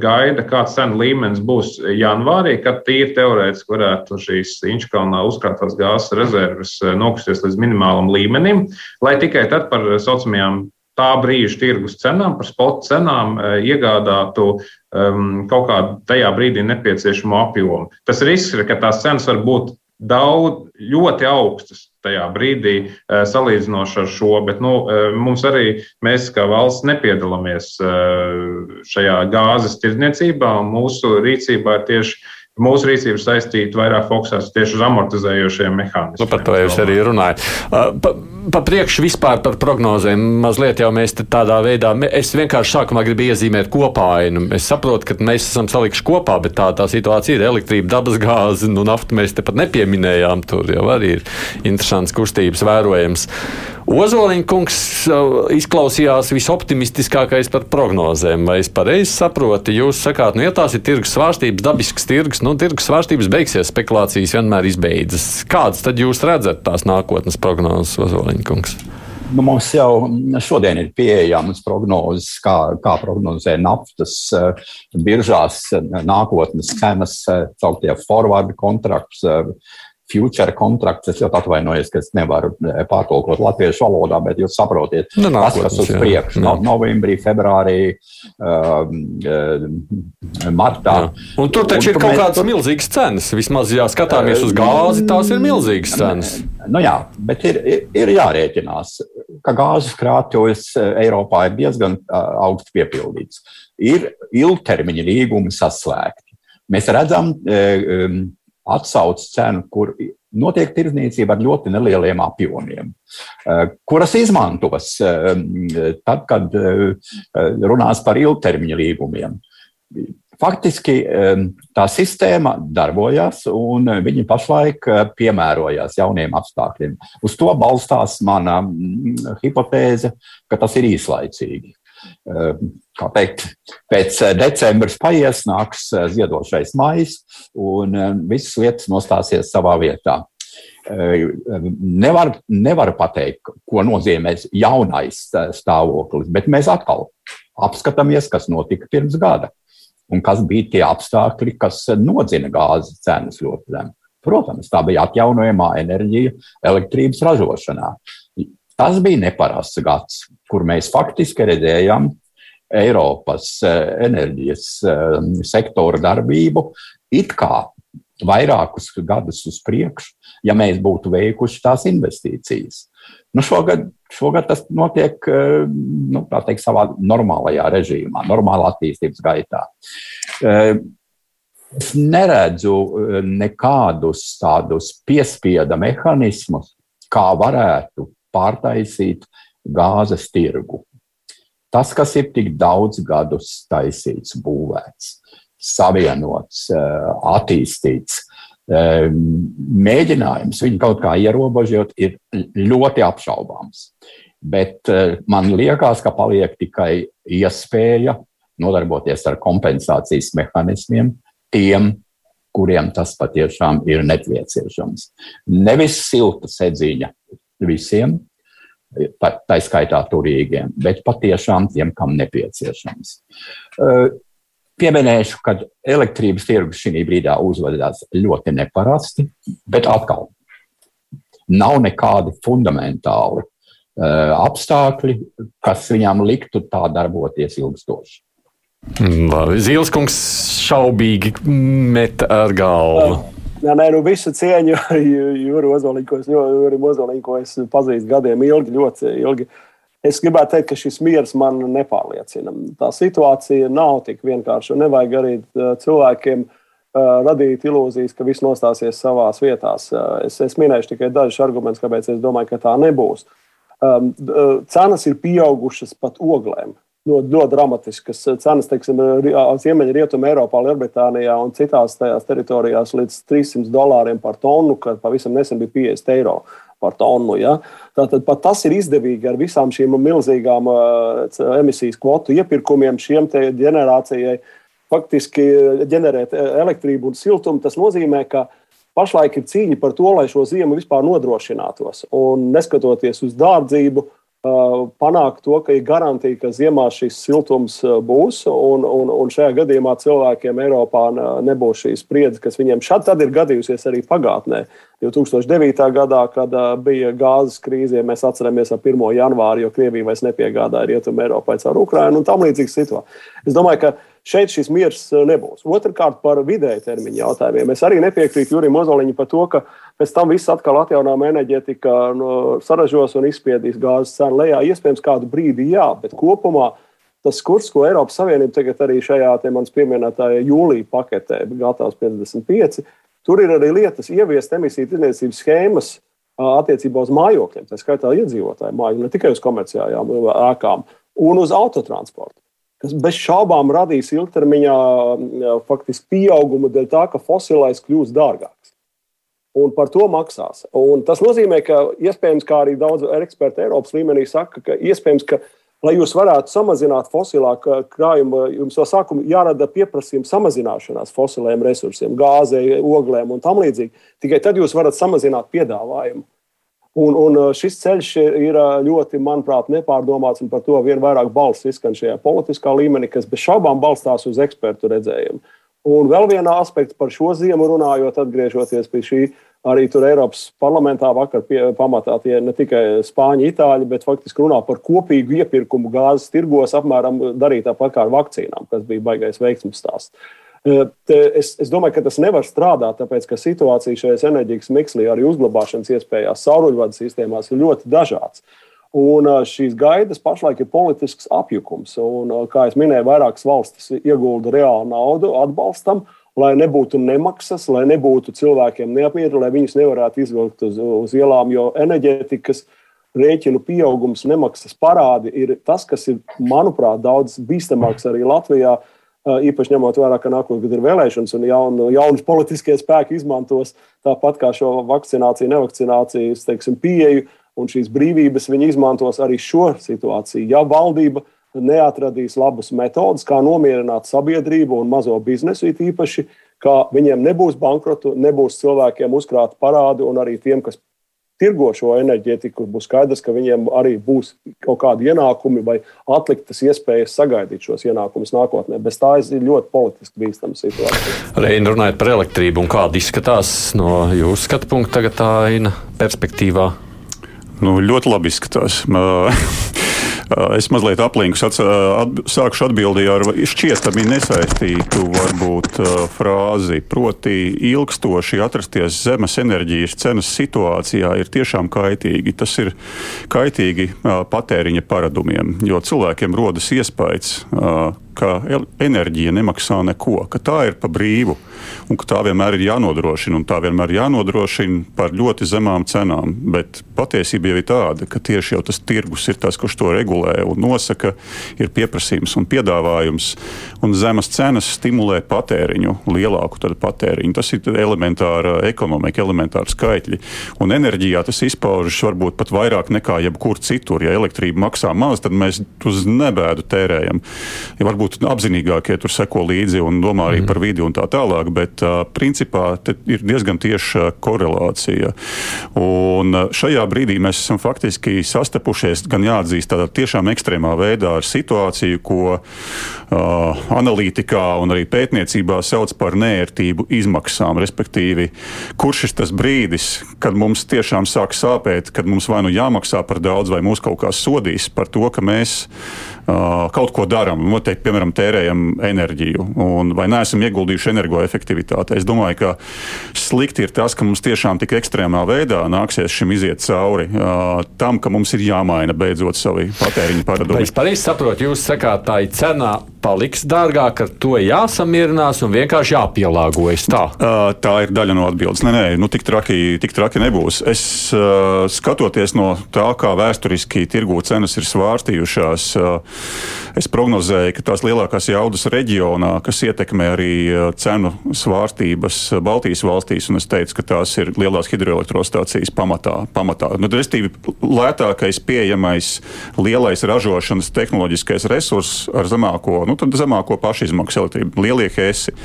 gaida kāds cenu līmenis būs janvārī, kad tīri teorētiski varētu šīs Inčkalnā uzkrātās gāzes rezerves nokusties līdz minimālam līmenim, lai tikai tad par saucamajām tā brīža tirgus cenām, par spot cenām iegādātu um, kaut kādu tajā brīdī nepieciešamo apjomu. Tas risks ir, ka tās cenas var būt daudz, ļoti augstas tajā brīdī eh, salīdzinoši ar šo, bet nu, eh, mums arī mēs kā valsts nepiedalāmies eh, šajā gāzes tirdzniecībā, mūsu rīcībā ir tieši mūsu rīcība saistīta vairāk fokusēs tieši uz amortizējošiem mehānismiem. Nu, par to jūs arī runājat. Pa, pa priekšu vispār par prognozēm. Mazliet jau mēs tādā veidā, es vienkārši sākumā gribu iezīmēt kopāinu. Es saprotu, ka mēs esam salikuši kopā, bet tā, tā situācija ir elektrība, dabas gāze, nu, naftu mēs te pat nepieminējām. Tur jau arī ir interesants kustības vērojams. Ozoliņa kungs izklausījās visoptimistiskākais par prognozēm. Vai es pareizi saprotu? Jūs sakāt, nu, ja tās ir tirgus svārstības, dabisks tirgus, nu, tirgus svārstības beigsies, spekulācijas vienmēr izbeidzas. Kādas tad jūs redzat tās nākotnes prognozes, Ozoliņa kungs? Nu, mums jau šodien ir pieejamas prognozes, kā, kā prognozē naftas biržās nākotnes cenas, caur tie forward kontraktus, future kontrakts. Es ļoti atvainojos, ka es nevaru eh, pārtulkot latviešu valodā, bet jūs saprotiet, nu, tas, kas uz priekšu no, novembrī, februārī, uh, martā. Jā. Un tur taču un, ir kaut mēs, kādas milzīgas cenas. Vismaz, ja skatāmies uz gāzi, tās ir milzīgas cenas. Nu jā, bet ir, ir, ir jārēķinās, ka gāzes krātuves Eiropā ir diezgan augsti piepildīts. Ir ilgtermiņa līgumi saslēgti. Mēs redzam, atsaucas cenu, kur notiek tirdzniecība ar ļoti nelieliem apjomiem, eh, kuras izmantos eh, tad, kad eh, runās par ilgtermiņa līgumiem. Faktiski tā sistēma darbojās, un viņi pašlaik piemērojās jauniem apstākļiem. Uz to balstās mana mm, hipotēze, ka tas ir īslaicīgi. Kā teikt, pēc eh, decembris paies, nāks eh, ziedošais maijs, un ehm, visas lietas nostāsies savā vietā. Nevar, nevar pateikt, ko nozīmē jaunais eh, stāvoklis, bet mēs atkal apskatāmies, kas notika pirms gada un kas bija tie apstākļi, kas nodzina gāzes cenas ļoti zemu. Protams, tā bija atjaunojamā enerģija elektrības ražošanā. Tas bija neparasts gads, kur mēs faktiski redzējām Eiropas eh, enerģijas eh, sektora darbību it kā vairākus gadus uz priekšu, ja mēs būtu veikuši tās investīcijas. Nu, šogad, šogad tas notiek eh, nu, teikt, savā normālajā režīmā, normālā attīstības gaitā. Es neredzu nekādus tādus piespieda mehānismus, kā varētu pārtaisīt gāzes tirgu. Tas, kas ir tik daudz gadus taisīts, būvēts, savienots, eh, attīstīts, eh, mēģinājums viņu kaut kā ierobežot, ir ļoti apšaubāms. Bet eh, man liekas, ka paliek tikai iespēja nodarboties ar kompensācijas mehānismiem tiem, kuriem tas patiešām ir nepieciešams. Nevis silta sedziņa visiem, tā, tā skaitā turīgiem, bet patiešām tiem, kam nepieciešams. Pieminēšu, ka elektrības tirgus šī brīdī uzvedās ļoti neparasti, bet atkal nav nekādi fundamentāli apstākļi, kas viņām liktu tā darboties ilgstoši. Zīles kungs šaubīgi met ar galvu. Nē, nē, nu visu cieņu (laughs) Jūri Ozoliņu, Jūri Ozoliņu, ko es pazīstu gadiem ilgi, ļoti ilgi. Es gribētu teikt, ka šis miers man nepārliecina. Tā situācija nav tik vienkārša. Nevajag arī cilvēkiem radīt ilūzijas, ka viss nostāsies savā vietā. Es, es minēšu tikai dažus argumentus, kāpēc es domāju, ka tā nebūs. cenas ir pieaugušas pat oglēm. Ļoti, ļoti dramatiskas cenas, teiksim, Ziemeļrietumē, Eiropā, Lielbritānijā un citās tajās teritorijās līdz 300 dolāriem par tonu, kad pavisam nesen bija 50 eiro tonu. Ja? Tātad pat tas ir izdevīgi ar visām šīm milzīgām uh, emisijas kvotu iepirkumiem šiem ģenerācijai. Faktiski ģenerēt elektrību un siltumu. Tas nozīmē, ka pašlaik ir cīņa par to, lai šo ziemu vispār nodrošinātos. Un neskatoties uz dārdzību, panākt to, ka ir garantīja, ka ziemā šis siltums būs, un, un, un šajā gadījumā cilvēkiem Eiropā nebūs šī spriedze, kas viņiem šad ir gadījusies arī pagātnē. 2009. gadā, kad bija gāzes krīze, ja mēs atceramies ar 1. janvāru, jo Krievija vairs nepiegādāja Rietumu Eiropai caur Ukrajinu un tam līdzīga situācija. Es domāju, ka šeit šis miers nebūs. Otrakārt, par vidēja termiņa jautājumiem. Es arī nepiekrītu Jurim Ozoliņam par to, ka Pēc tam viss atkal atjaunāma enerģētika no, saražos un izspiedīs gāzes cenu lejā. Iespējams, kādu brīdi jā, bet kopumā tas kurs, ko Eiropas Savienība tagad arī šajā manas pieminētajā jūlijā paketē, gatavs 55, tur ir arī lietas ieviest emisiju tirdzniecības schēmas attiecībā uz mājokļiem, tā skaitā iedzīvotāju māju, ne tikai uz komerciālajām ēkām, un uz autotransportu kas bez šaubām radīs ilgtermiņā faktiski pieaugumu dēļ tā, ka fosilais kļūs dārgāks un par to maksās. Un tas nozīmē, ka iespējams, kā arī daudz eksperti Eiropas līmenī saka, ka iespējams, ka, lai jūs varētu samazināt fosilā krājumu, jums no sākuma jārada pieprasījuma samazināšanās fosiliem resursiem, gāzei, oglēm un tam līdzīgi. Tikai tad jūs varat samazināt piedāvājumu. Un, un šis ceļš ir ļoti, manuprāt, nepārdomāts, un par to vien vairāk balss izskan šajā politiskā līmenī, kas bez šaubām balstās uz ekspertu redzējumu. Un vēl viena aspekta par šo ziemu runājot, atgriežoties pie šī, arī tur Eiropas parlamentā vakar pie, pamatā tie ne tikai spāņi, itāļi, bet faktiski runā par kopīgu iepirkumu gāzes tirgos, apmēram darīt tāpat kā ar vakcīnām, kas bija baigais veiksmības stāsts. E, es, es domāju, ka tas nevar strādāt, tāpēc ka situācija šajās enerģijas mikslī, arī uzglabāšanas iespējās, sauruļvadu sistēmās ir ļoti dažādas. Un šīs gaidas pašlaik ir politisks apjukums. Un, kā jau minēju, vairākas valstis iegulda reālu naudu atbalstam, lai nebūtu nemaksas, lai nebūtu cilvēkiem neapmierināti, lai viņus nevarētu izvilkt uz, uz ielām, jo enerģētikas rēķinu pieaugums, nemaksas parādi ir tas, kas ir, manuprāt, daudz bīstamāks arī Latvijā. Īpaši ņemot vērā, ka nākamā gada ir vēlēšanas un jaun, jaunas politiskie spēki izmantos tāpat kā šo vakcināciju, nevakcinācijas teiksim, pieeju un šīs brīvības viņi izmantos arī šo situāciju. Ja valdība neatradīs labas metodas, kā nomierināt sabiedrību un mazo biznesu, īpaši, ka viņiem nebūs bankrotu, nebūs cilvēkiem uzkrāta parādi, un arī tiem, kas tirgo šo enerģētiku, būs skaidrs, ka viņiem arī būs kaut kādi ienākumi vai atliktas iespējas sagaidīt šos ienākumus nākotnē. Bez tā ir ļoti politiski bīstama situācija. Reina, runājot par elektrību, kāda izskatās no jūsu skatu punkta tagad tā aina perspektīvā? Nu, ļoti labi izskatās. (laughs) Es mazliet aplinkus at, sākšu atbildēt ar šķietami nesaistītu varbūt frāzi. Proti, ilgstoši atrasties zemes enerģijas cenas situācijā ir tiešām kaitīgi. Tas ir kaitīgi patēriņa paradumiem, jo cilvēkiem rodas iespējas ka enerģija nemaksā neko, ka tā ir pa brīvu un ka tā vienmēr ir jānodrošina un tā vienmēr ir jānodrošina par ļoti zemām cenām. Bet patiesība jau ir tāda, ka tieši jau tas tirgus ir tas, kurš to regulē un nosaka, ir pieprasījums un piedāvājums, un zemes cenas stimulē patēriņu, lielāku patēriņu. Tas ir elementāra ekonomika, elementāra skaitļi. Un enerģijā tas izpaužas varbūt pat vairāk nekā jebkur citur. Ja elektrība maksā maz, tad mēs uz nebēdu tērējam. Ja varbūt apzinīgākie tur seko līdzi un domā arī mm. par vidi un tā tālāk, bet uh, principā ir diezgan tieša korelācija. Un uh, šajā brīdī mēs esam faktiski sastapušies, gan jāatzīst, tādā tiešām ekstrēmā veidā ar situāciju, ko uh, analītikā un arī pētniecībā sauc par nērtību izmaksām, respektīvi, kurš ir tas brīdis, kad mums tiešām sāk sāpēt, kad mums vai nu jāmaksā par daudz, vai mūs kaut kā sodīs par to, ka mēs uh, kaut ko darām. Noteikti, piemēram, tērējam enerģiju un vai neesam ieguldījuši energoefektivitātē. Es domāju, ka slikti ir tas, ka mums tiešām tik ekstrēmā veidā nāksies šim iziet cauri uh, tam, ka mums ir jāmaina beidzot savi patēriņa paradumi. Es pareizi saprotu, jūs sakāt, tā ir cena paliks dārgāk, ar to jāsamierinās un vienkārši jāpielāgojas. Tā, uh, tā ir daļa no atbildes. Nē, nē, nu, tik, traki, tik traki nebūs. Es uh, skatoties no tā, kā vēsturiski tirgū cenas ir svārstījušās, uh, es prognozēju, ka tās lielākās jaudas reģionā, kas ietekmē arī cenu svārstības Baltijas valstīs, un es teicu, ka tās ir lielās hidroelektrostācijas pamatā. pamatā. Nu, Restīvi, lētākais, pieejamais, lielais ražošanas tehnoloģiskais resurss ar zemāko nu, zemāko pašizmaksu elektrību, lielie hēsi.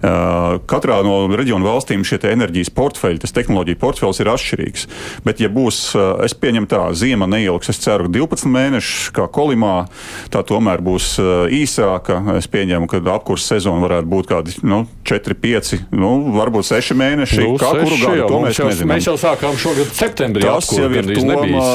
Uh, katrā no reģionu valstīm šie enerģijas portfeļi, tas tehnoloģija portfels ir atšķirīgs. Bet, ja būs, uh, es pieņemu tā, ziema neilgs, es ceru, 12 mēnešus, kā kolimā, tā tomēr būs uh, īsāka. Es pieņemu, ka apkurss sezona varētu būt kādi nu, 4, 5, nu, varbūt 6 mēneši. Nu, kā kuru gadu to mēs jau, nezinām. Mēs jau sākām šogad septembrī. Tas jau ir Toma,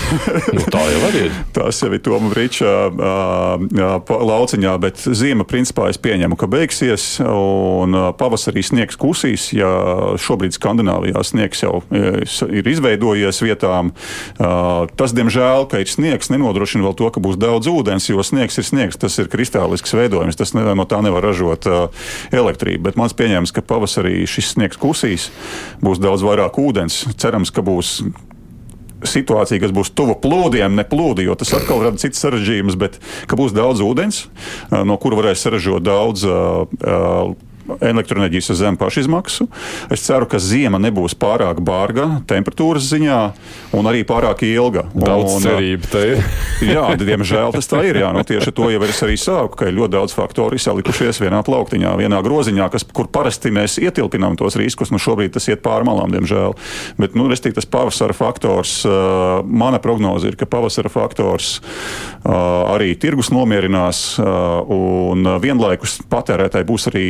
(laughs) nu, tā jau ir. Tas jau ir Toma Briča uh, lauciņā, bet ziema principā es pieņemu, ka beigsies. Un, Un pavasarī sniegs kusīs, ja šobrīd Skandināvijā sniegs jau ir izveidojies vietām. Tas, diemžēl, ka ir sniegs, nenodrošina vēl to, ka būs daudz ūdens, jo sniegs ir sniegs, tas ir kristālisks veidojums, tas ne, no tā nevar ražot elektrību. Bet mans pieņēmums, ka pavasarī šis sniegs kusīs, būs daudz vairāk ūdens. Cerams, ka būs situācija, kas būs tuva plūdiem, ne plūdi, jo tas atkal rada citas sarežģījumus, bet ka būs daudz ūdens, no kura varēs saražot daudz uh, elektroenerģijas uz zemu pašizmaksu. Es ceru, ka zima nebūs pārāk bārga temperatūras ziņā un arī pārāk ilga. Daudz un, cerību te ir. (laughs) jā, diemžēl tas tā ir. Jā, nu, tieši to jau es arī sāku, ka ir ļoti daudz faktoru salikušies vienā plauktiņā, vienā groziņā, kas, kur parasti mēs ietilpinām tos riskus. Nu, šobrīd tas iet pāri malām, diemžēl. Bet, nu, restīt, tas pavasara faktors, uh, mana prognoze ir, ka pavasara faktors uh, arī tirgus nomierinās uh, un vienlaikus patērētāji būs arī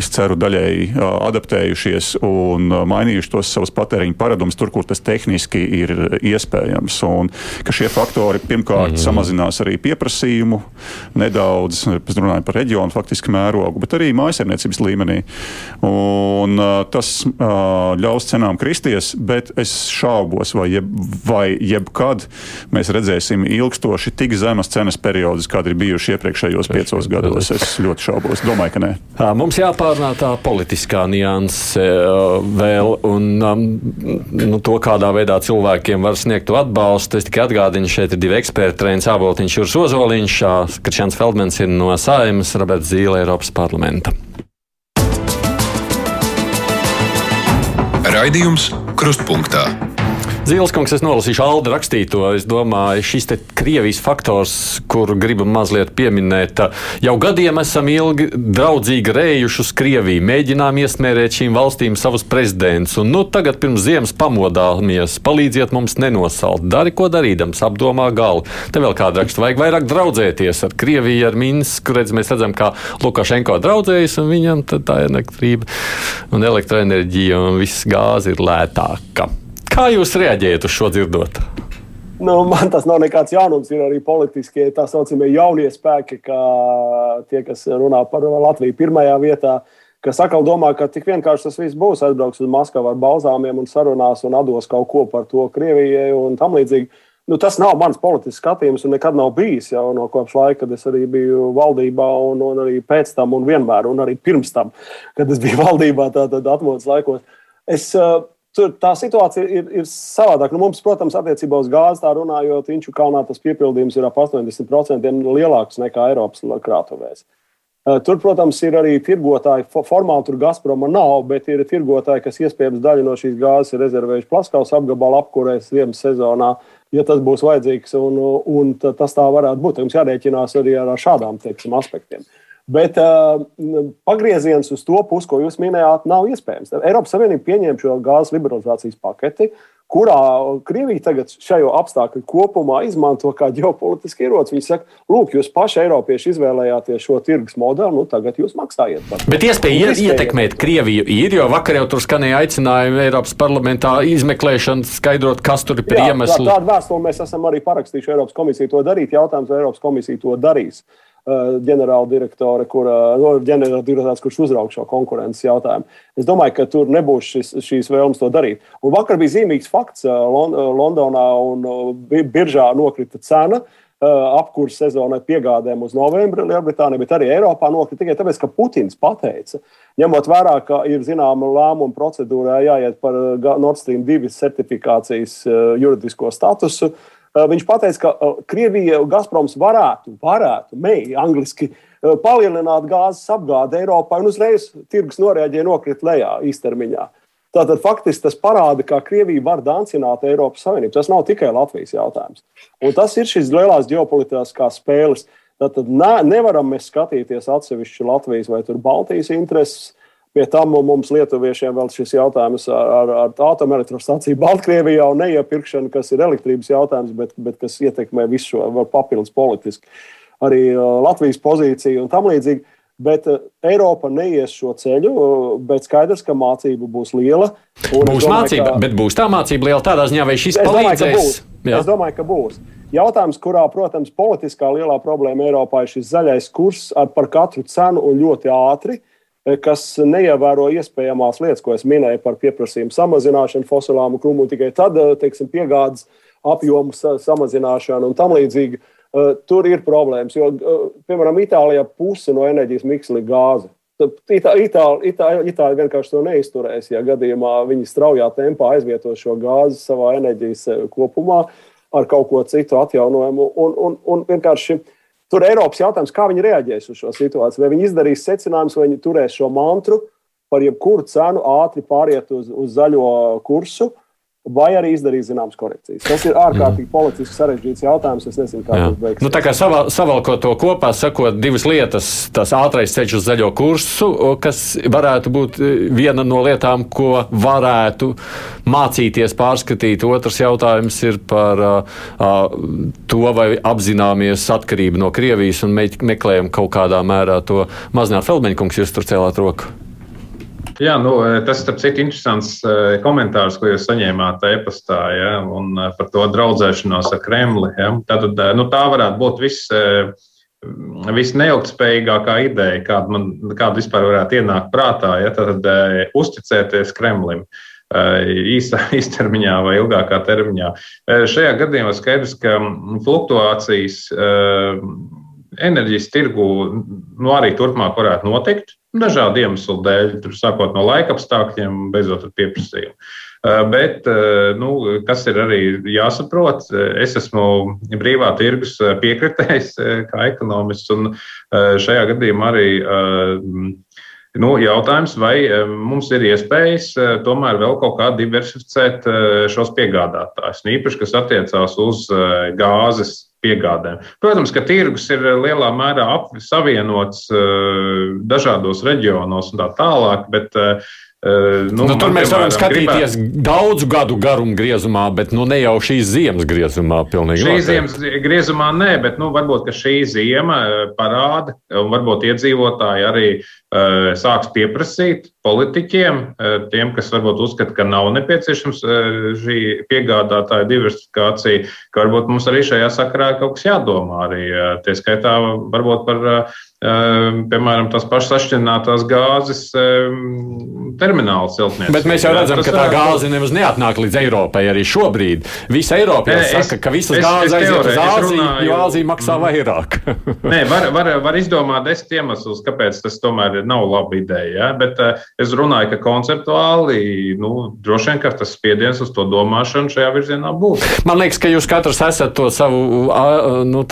es ceru, daļēji adaptējušies un mainījuši tos savus patēriņa paradumus tur, kur tas tehniski ir iespējams. Un ka šie faktori pirmkārt mm. samazinās arī pieprasījumu nedaudz, es runāju par reģionu faktiski mērogu, bet arī mājasemniecības līmenī. Un, tas ļaus cenām kristies, bet es šaubos, vai, jeb, vai jebkad mēs redzēsim ilgstoši tik zemas cenas periodus, kādi ir bijuši iepriekšējos piecos gados. Es ļoti šaubos. Domāju, ka nē. Mums jāpārnā tā politiskā nianse vēl un um, nu, to, kādā veidā cilvēkiem var sniegt atbalstu. Es tikai atgādinu, šeit ir divi eksperti, Trēns Āboltiņš, Jūras Ozoliņš, Krišāns Feldmans ir no Saimas, Roberts Zīle, Eiropas parlamenta. Raidījums Krustpunktā. Zīleskungs, es nolasīšu Alda rakstīto. Es domāju, šis Krievijas faktors, kuru gribu mazliet pieminēt, jau gadiem esam ilgi draudzīgi rējuši uz Krieviju, mēģinām iesmērēt šīm valstīm savus prezidentus, un nu tagad pirms ziemas pamodāmies, palīdziet mums nenosalt. Dari, ko darīdams, apdomā galvu. Te vēl kāda raksta, vajag vairāk draudzēties ar Krieviju, ar Minsku, redz, mēs redzam, kā Lukašenko draudzējas, un viņam tā elektrība un elektroenerģija un viss gāze ir lētāka. Kā jūs reaģējat uz šo dzirdot? Nu, man tas nav nekāds jaunums. Ir arī politiskie tā saucamie jaunie spēki, kā tie, kas runā par Latviju pirmajā vietā. Kas atkal domā, ka tik vienkārši tas viss būs. Aizbrauks uz Maskavu ar balzāmiem un sarunās un dos kaut ko par to Krievijai un tam līdzīgi. Nu, tas nav mans politisks skatījums un nekad nav bijis jau no kopš laika, kad es arī biju valdībā, un, un arī pēc tam, un vienmēr, un arī pirms tam, kad es biju (laughs) valdībā, tātad atmodas laikos. Es, uh, Tur tā situācija ir, ir savādāka. Nu, mums, protams, attiecībā uz gāzi tā runājot, Inču kalnā tas piepildījums ir ap 80% lielāks nekā Eiropas krātuvēs. Eh, tur, protams, ir arī tirgotāji. Formāli tur Gazproma nav, bet ir tirgotāji, kas iespējams daļu no šīs gāzes ir rezervējuši plaskaus apgabalu apkurēs ziemas sezonā, ja tas būs vajadzīgs. Un, un tas tā varētu būt. Jums jārēķinās arī ar šādām teiksim, aspektiem. Uh, Bet uh, pagrieziens uz to pusi, ko jūs minējāt, nav iespējams. Eiropas Savienība pieņēma šo gāzes liberalizācijas paketi, kurā Krievija tagad šajā apstākļu kopumā izmanto kā ģeopolitisku ieroci. Viņi saka, lūk, jūs paši Eiropieši izvēlējāties šo tirgus modeli, nu tagad jūs maksājiet par to. Bet iespēja ietekmēt Krieviju ir, jo vakar jau tur skanēja aicinājumi Eiropas parlamentā izmeklēšanu, skaidrot, kas tur ir par iemeslu. Tā, tādu vēstuli mēs esam arī parakstījuši Eiropas komisiju to darīt. Jautājums, vai Eiropas komisija to darīs. Eh, ģenerāla direktore, kur, no, ģenerāla direktors, kurš uzraug šo konkurences jautājumu. Es domāju, ka tur nebūs šis, šīs vēlmes to darīt. Un vakar bija zīmīgs fakts, eh, Londonā un biržā nokrita cena. apkurss sezonai piegādēm uz novembri Lielbritānijā, bet arī Eiropā nokrita tikai tāpēc, ka Putins pateica, ņemot vērā, ka ir zināma lēmuma procedūrā jāiet par Nord Stream 2 certifikācijas juridisko statusu. Viņš teica, ka Krievija Gazproms varētu, varētu, mei, angliski, palielināt gāzes apgādi Eiropai, un uzreiz tirgus noreaģēja nokrīt lejā īstermiņā. Tātad faktiski tas parāda, kā Krievija var dancināt Eiropas Savienību. Tas nav tikai Latvijas jautājums. Un tas ir šīs lielās ģeopolitiskās spēles. Tātad ne, nevaram mēs skatīties atsevišķi Latvijas vai Baltijas intereses. Pie tam mums, Lietuviešiem, vēl šis jautājums ar, ar, ar atomelektrostaciju Baltkrievijā un neiepirkšanu, kas ir elektrības jautājums, bet, bet kas ietekmē visu šo papildus politiski arī Latvijas pozīciju un tam līdzīgi. Bet uh, Eiropa neies šo ceļu, uh, bet skaidrs, ka mācība būs liela. Būs domāju, mācība, ka, bet būs tā mācība liela tādā ziņā, vai šis es palīdzēs? Domāju. Es domāju, ka būs. Jautājums, kurā, protams, politiskā lielā problēma Eiropā ir šis zaļais kurs ar par katru cenu un ļoti ātri, eh, kas neievēro iespējamās lietas, ko es minēju par pieprasījumu samazināšanu, fosilām un krūmu, tikai tad, teiksim, piegādes apjomu samazināšanu un tam līdzīgi. Eh, tur ir problēmas. Jo, eh, piemēram, Itālijā puse no enerģijas miksa ir gāze. Itāļi Itāli, Itāli vienkārši to neizturēs, ja gadījumā viņi straujā tempā aizvietos šo gāzi savā enerģijas eh, kopumā ar kaut ko citu atjaunojumu. Un, un, un vienkārši tur ir Eiropas jautājums, kā viņi reaģēs uz šo situāciju. Vai viņi izdarīs secinājumus, vai viņi turēs šo mantru par jebkuru cenu ātri pāriet uz, uz zaļo kursu vai arī izdarīt zināmas korekcijas. Tas ir ārkārtīgi mm. politiski sarežģīts jautājums. Es nezinu, kā Jā. tas beigsies. Nu, tā kā savā, savalkot to kopā, sakot, divas lietas, tas ātrais ceļš uz zaļo kursu, kas varētu būt e, viena no lietām, ko varētu mācīties pārskatīt. Otrs jautājums ir par uh, to, vai apzināmies atkarību no Krievijas un meklējam kaut kādā mērā to mazināt. Felbeņkungs, jūs tur cēlāt roku. Jā, nu, e, tas ir cits interesants e, komentārs, ko jūs saņēmāt e-pastā ja, e, par to draudzēšanos ar Kremli. Ja. Tātad, nu, tā varētu būt viss visneilgtspējīgākā ideja, kāda man kāda vispār varētu ienākt prātā, ja tad uzticēties Kremlim. Īsā (laughs) īstermiņā vai ilgākā termiņā. Šajā gadījumā skaidrs, ka fluktuācijas enerģijas tirgu nu, arī turpmāk varētu notikt. Dažādu iemeslu dēļ, sākot no laika apstākļiem, beidzot ar pieprasījumu. Bet, nu, kas ir arī jāsaprot, es esmu brīvā tirgus piekritējs kā ekonomists, un šajā gadījumā arī nu, jautājums, vai mums ir iespējas tomēr vēl kaut kā diversificēt šos piegādātājus, īpaši, kas attiecās uz gāzes piegādēm. Protams, ka tirgus ir lielā mērā savienots eh, dažādos reģionos un tā tālāk, bet uh, Nu, nu, tur mēs varam skatīties gribētu... daudzu gadu garumā griezumā, bet nu, ne jau šīs ziemas griezumā. Šīs ziemas griezumā nē, bet nu, varbūt šī ziema parāda, un varbūt iedzīvotāji arī uh, sāks pieprasīt politiķiem, uh, tiem, kas varbūt uzskata, ka nav nepieciešams uh, šī piegādātāja diversifikācija, ka varbūt mums arī šajā sakarā kaut kas jādomā arī. Uh, tie skaitā varbūt par uh, piemēram, tās pašas sašķelinātās gāzes ehm, termināla siltniecība. Bet mēs jau redzam, ka tā gāze nemaz neatnāk līdz Eiropai arī šobrīd. Visa Eiropa jau saka, ka visas gāzes aiziet uz Āziju, jo Āzija maksā mm. vairāk. (laughs) Nē, var, var, var izdomāt desmit iemeslus, kāpēc tas tomēr nav laba ideja. Ja? Bet uh, es runāju, ka konceptuāli nu, droši vien, ka tas spiediens uz to domāšanu šajā virzienā būs. Man liekas, ka jūs katrs esat to savu nu,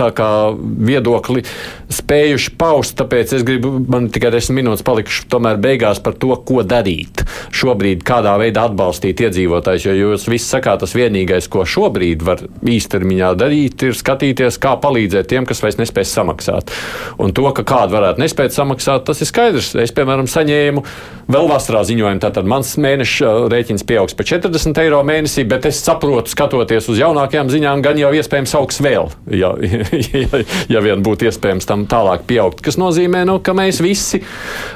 viedokli spējuši paust paust, tāpēc es gribu, man tikai desmit minūtes palikuši tomēr beigās par to, ko darīt. Šobrīd kādā veidā atbalstīt iedzīvotājus, jo jūs visi sakāt, tas vienīgais, ko šobrīd var īstermiņā darīt, ir skatīties, kā palīdzēt tiem, kas vairs nespēs samaksāt. Un to, ka kādi varētu nespēt samaksāt, tas ir skaidrs. Es, piemēram, saņēmu vēl vasarā ziņojumu, tātad mans mēneša rēķins pieaugs par 40 eiro mēnesī, bet es saprotu, skatoties uz jaunākajām ziņām, gan jau iespējams augs vēl, ja, (laughs) ja, ja vien būtu iespējams tam tālāk pieaugt kas nozīmē, nu, ka mēs visi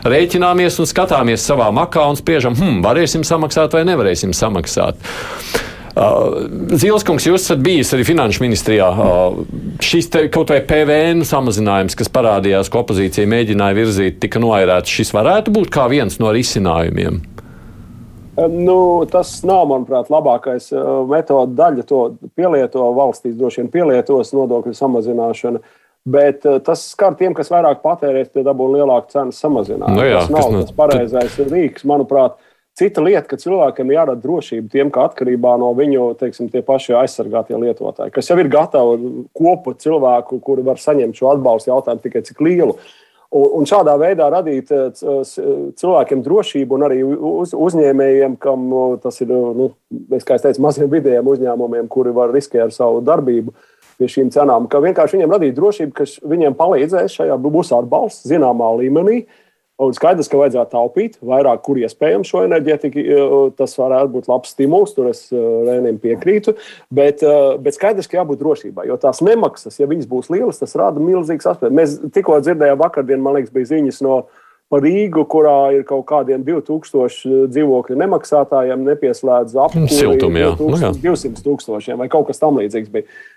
rēķināmies un skatāmies savā makā un spriežam, hmm, varēsim samaksāt vai nevarēsim samaksāt. Uh, Zilskungs, jūs esat bijis arī finanšu ministrijā. Uh, šis te, kaut vai PVN samazinājums, kas parādījās, ko opozīcija mēģināja virzīt, tika noairēts. Šis varētu būt kā viens no risinājumiem. Nu, tas nav, manuprāt, labākais metoda daļa. To pielieto valstīs, droši vien pielietos nodokļu samazināšana. Bet tas skar tiem, kas vairāk patērēs, tie dabūna lielāku cenu samazinājumu. Nu jā, tas nav kas tas pareizais rīks, manuprāt. Cita lieta, ka cilvēkiem jārada drošība tiem, ka atkarībā no viņu teiksim, paši aizsargātie lietotāji, kas jau ir gatavi kopu cilvēku, kuri var saņemt šo atbalstu jautājumu tikai cik lielu. Un, un šādā veidā radīt eh, cilvēkiem drošību un arī uz, uzņēmējiem, kam tas ir, nu, kā es teicu, maziem vidējiem uzņēmumiem, kuri var riskēt ar savu darbību pie šīm cenām, ka vienkārši viņiem radīt drošību, ka viņiem palīdzēs šajā būs atbalsts zināmā līmenī. Un skaidrs, ka vajadzētu taupīt vairāk, kur iespējams šo enerģētiku. Tas varētu būt labs stimuls, tur es Rēniem piekrītu. Bet, bet skaidrs, ka jābūt drošībai, jo tās nemaksas, ja viņas būs lielas, tas rada milzīgas aspektus. Mēs tikko dzirdējām, vakardien, man liekas, bija ziņas no par Rīgu, kurā ir kaut kādiem 2000 dzīvokļu nemaksātājiem, nepieslēdz apkūri 200 tūkstošiem vai kaut kas tamlīdzīgs.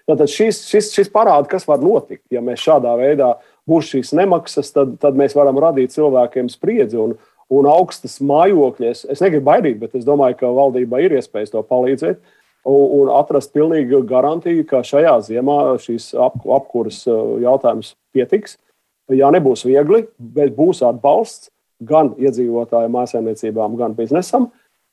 Tātad šis, šis, šis parāda, kas var notikt, ja mēs šādā veidā būs šīs nemaksas, tad, tad mēs varam radīt cilvēkiem spriedzi un, un augstas mājokļus. Es negribu baidīt, bet es domāju, ka valdībai ir iespējas to palīdzēt. Un, atrast pilnīgu garantiju, ka šajā ziemā šīs ap, apkuras jautājums pietiks. Jā, nebūs viegli, bet būs atbalsts gan iedzīvotāju mājsaimniecībām, gan biznesam.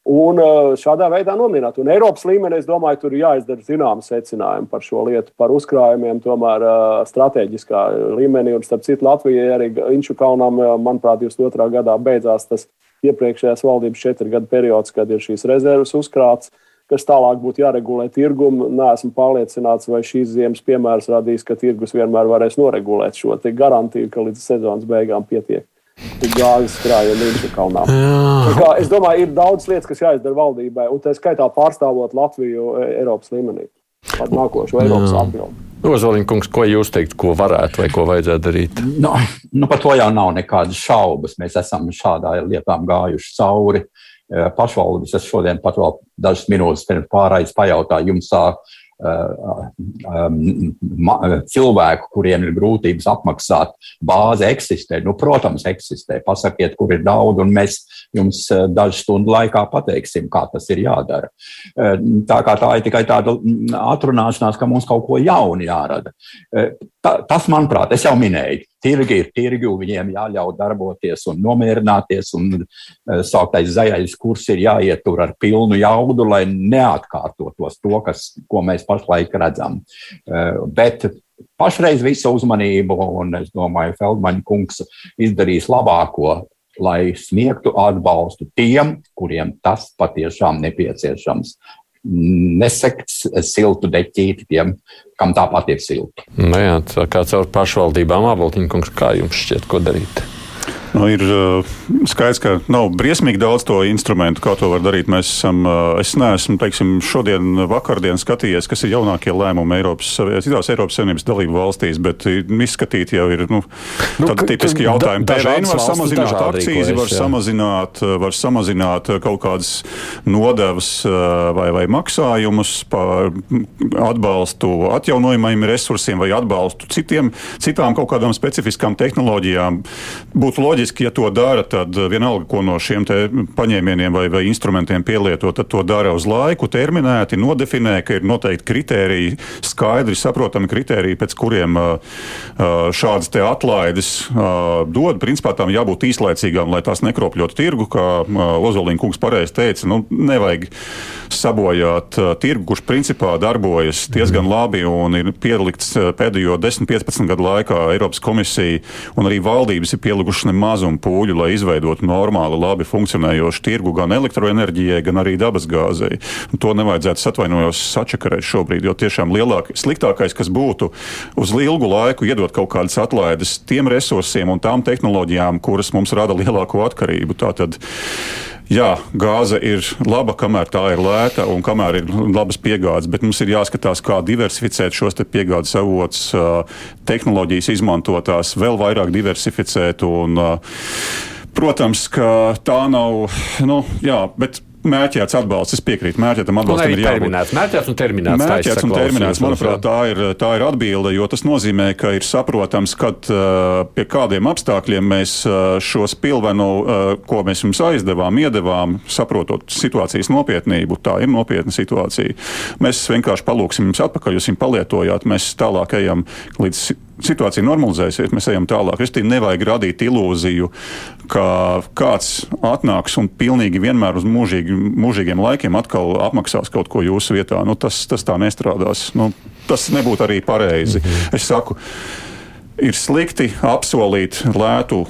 Un šādā veidā nomierināt. Un Eiropas līmenī, es domāju, tur ir jāizdara zināma secinājuma par šo lietu, par uzkrājumiem, tomēr strateģiskā līmenī. Un, starp citu, Latvijai arī Inču kalnām, manuprāt, 22. gadā beidzās tas iepriekšējās valdības četru gadu periods, kad ir šīs rezerves uzkrāts, kas tālāk būtu jāregulē tirgumu. Nē, esmu pārliecināts, vai šīs ziemas piemērs radīs, ka tirgus vienmēr varēs noregulēt šo garantiju, ka līdz sezonas beigām pietiek gāzes krājuma Līnča kalnā. Kā, es domāju, ir daudz lietas, kas jāizdara valdībai, un tā skaitā pārstāvot Latviju e, Eiropas līmenī. Ar nākošo Eiropas atbildi. Ozoliņa kungs, ko jūs teikt, ko varētu vai ko vajadzētu darīt? Nu, nu, par to jau nav nekādas šaubas. Mēs esam šādām lietām gājuši cauri. E, pašvaldības es šodien pat vēl dažas minūtes pirms pārējais pajautāju jums, cilvēku, kuriem ir grūtības apmaksāt, bāze eksistē. Nu, protams, eksistē. Pasakiet, kur ir daudz, un mēs jums dažu stundu laikā pateiksim, kā tas ir jādara. Tā kā tā ir tikai tāda atrunāšanās, ka mums kaut ko jaunu jārada. Ta, tas, manuprāt, es jau minēju, tirgi ir tirgi, viņiem jāļauj darboties un nomierināties, un uh, sauktais zaļais kurs ir jāietur ar pilnu jaudu, lai neatkārtotos to, kas, ko mēs pašlaik redzam. Uh, bet pašreiz visu uzmanību, un es domāju, Feldmaņa kungs izdarīs labāko, lai sniegtu atbalstu tiem, kuriem tas patiešām nepieciešams nesekt siltu deķīti tiem, kam tāpat ir silti. Nu jā, tā kā caur pašvaldībām, Aboltiņkungs, kā jums šķiet, ko darīt? Nu, ir uh, skaidrs, ka nav briesmīgi daudz to instrumentu, kā to var darīt. Mēs esam, uh, es neesmu, teiksim, šodien, vakardien skatījies, kas ir jaunākie lēmumi Eiropas, citās Eiropas Savienības dalību valstīs, bet izskatīt jau ir nu, nu, tipiski jautājumi. PVN var samazināt akcijas, var samazināt, var samazināt kaut kādas nodevas vai, vai maksājumus par atbalstu atjaunojumiem resursiem vai atbalstu citiem, citām kaut kādām specifiskām tehnoloģijām. Būtu loģiski loģiski, ja to dara, tad eh, vienalga, ko no šiem paņēmieniem vai, vai instrumentiem pielieto, tad to dara uz laiku, terminēti, nodefinē, ka ir noteikti kriteriji, skaidri saprotami kriteriji, pēc kuriem uh, šādas atlaides dod. Principā tām jābūt īslaicīgām, lai tās nekropļotu tirgu, kā Ozoliņa kungs pareizi teica. Nu, nevajag sabojāt tirgu, kurš principā darbojas diezgan labi un ir pielikts pēdējo 10-15 gadu laikā Eiropas komisija un arī valdības ir pielikušas nemaz mazumu pūļu, lai izveidotu normālu, labi funkcionējošu tirgu gan elektroenerģijai, gan arī dabasgāzei. To nevajadzētu atvainojos sačakarēt šobrīd, jo tiešām lielāk, sliktākais, kas būtu uz ilgu laiku iedot kaut kādas atlaides tiem resursiem un tām tehnoloģijām, kuras mums rada lielāko atkarību. Tātad, Jā, gāze ir laba, kamēr tā ir lēta un kamēr ir labas piegādes, bet mums ir jāskatās, kā diversificēt šos piegādes avotus, tehnoloģijas izmantotās, vēl vairāk diversificēt. Un, protams, ka tā nav. Nu, jā, bet mērķēts atbalsts. Es piekrītu, mērķētam atbalstam ir jābūt. Mērķēts un terminēts. Mērķēts un terminēts. Manuprāt, tā ir, tā ir atbilde, jo tas nozīmē, ka ir saprotams, kad pie kādiem apstākļiem mēs šo spilvenu, ko mēs jums aizdevām, iedevām, saprotot situācijas nopietnību. Tā ir nopietna situācija. Mēs vienkārši palūksim jums atpakaļ, jūs viņu palietojāt, mēs tālāk ejam līdz situācija normalizēsies, mēs ejam tālāk. Es tikai nevajag radīt ilūziju, ka kāds atnāks un pilnīgi vienmēr uz mūžīgi, mūžīgiem laikiem atkal apmaksās kaut ko jūsu vietā. Nu, tas, tas tā nestrādās. Nu, tas nebūtu arī pareizi. -hmm. Es saku, ir slikti apsolīt lētu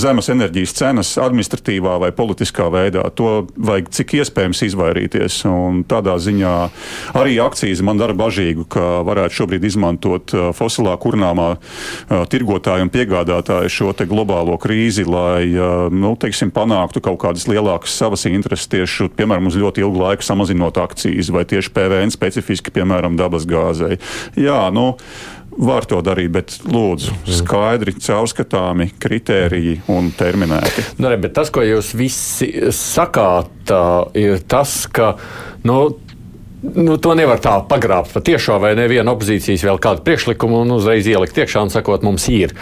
zemes enerģijas cenas administratīvā vai politiskā veidā. To vajag cik iespējams izvairīties. Un tādā ziņā arī akcijas man dara bažīgu, ka varētu šobrīd izmantot uh, fosilā kurnāmā uh, tirgotāju un piegādātāju šo globālo krīzi, lai uh, nu, teiksim, panāktu kaut kādas lielākas savas intereses tieši, piemēram, uz ļoti ilgu laiku samazinot akcijas vai tieši PVN specifiski, piemēram, dabas gāzei. Jā, nu, Var to darīt, bet lūdzu, skaidri, caurskatāmi kritēriji un terminēti. Nu, ne, tas, ko jūs visi sakāt, ir tas, ka. Nu, Nu, to nevar tā pagrābt patiešām, vai neviena opozīcijas vēl kādu priekšlikumu un uzreiz ielikt iekšā un sakot, mums ir.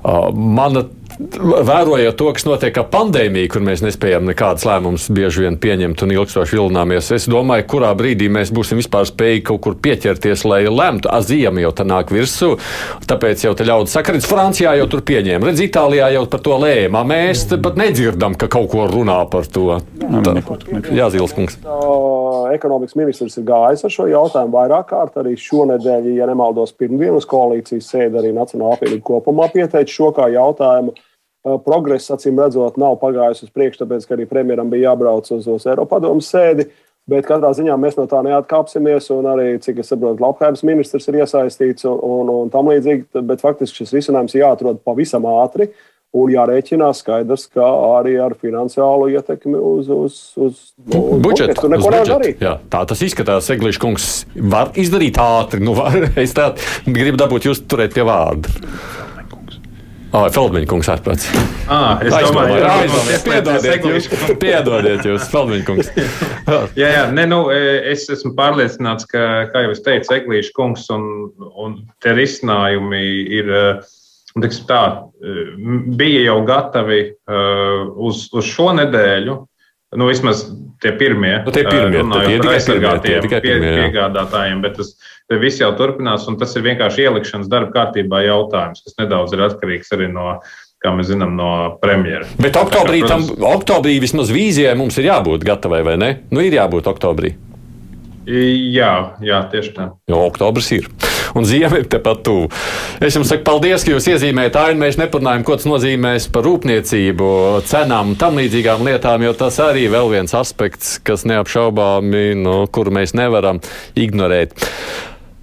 Uh, mana vērojot to, kas notiek ar pandēmiju, kur mēs nespējam nekādas lēmumus bieži vien pieņemt un ilgstoši vilināmies, es domāju, kurā brīdī mēs būsim vispār spējīgi kaut kur pieķerties, lai lemtu. Aziema jau tā nāk virsū, tāpēc jau te ļaudis saka, redz, Francijā jau tur pieņēma, redz, Itālijā jau par to lēma. Mēs pat nedzirdam, ka kaut ko runā par to. Tā, jā, Zīles kungs. Ekonomikas ministrs ir gājis ar šo jautājumu vairāk kārt. Arī šonadēļ, ja nemaldos, pirmdienas koalīcijas sēde arī Nacionāla apvienība kopumā pieteica šo kā jautājumu. Progress, acīm redzot, nav pagājis uz priekšu, tāpēc, ka arī premjeram bija jābrauc uz, uz Eiropadomu sēdi. Bet katrā ziņā mēs no tā neatkāpsimies, un arī, cik es saprotu, labklājības ministrs ir iesaistīts un, un, un tam līdzīgi. Bet faktiski šis risinājums jāatrod pavisam ātri un jārēķinās skaidrs, ka arī ar finansiālu ietekmi uz, uz, uz, uz budžetu. Tur neko nevar darīt. Jā, tā tas izskatās. Eglišs kungs var izdarīt ātri. Nu, var, (laughs) es tā gribu dabūt jūs turēt pie vārda. Oh, Feldmaņa kungs atpats. Ah, es domāju, ka aizdomājies. Piedodiet jūs, piedodiet jūs, Feldmaņa kungs. jā, jā, ne, nu, es esmu pārliecināts, ka, kā jau es teicu, Eglīša kungs un, un tie risinājumi ir, tiksim tā, bija jau gatavi uz, uz šo nedēļu, Nu, vismaz tie pirmie, nu, tie pirmie runājot tie par aizsargātiem pie, piegādātājiem, bet tas viss jau turpinās, un tas ir vienkārši ielikšanas darba kārtībā jautājums, kas nedaudz ir atkarīgs arī no kā mēs zinām, no premjera. Bet oktobrī, kā, protams, tam, oktobrī vismaz vīzijai mums ir jābūt gatavai, vai ne? Nu, ir jābūt oktobrī. Jā, jā, tieši tā. Jo oktobris ir. Un ziema ir tepat tuvu. Es jums saku paldies, ka jūs iezīmējat ainu. Mēs neparunājam, ko tas nozīmēs par rūpniecību, cenām un tam līdzīgām lietām, jo tas arī vēl viens aspekts, kas neapšaubāmi, no nu, kuru mēs nevaram ignorēt.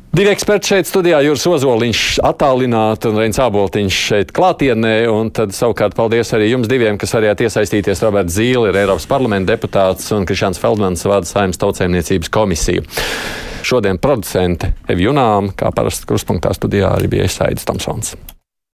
Divi eksperti šeit studijā, Juris Ozoliņš, attālināti un Reins Āboltiņš šeit klātienē. Un tad savukārt paldies arī jums diviem, kas varējāt iesaistīties. Roberts Zīle ir Eiropas parlamenta deputāts un Krišāns Feldmans vada saimnes tautsēmniecības komisiju. Šodien producente Evjunām, kā parasti kruspunktā studijā, arī bija Esaidis Tomsons.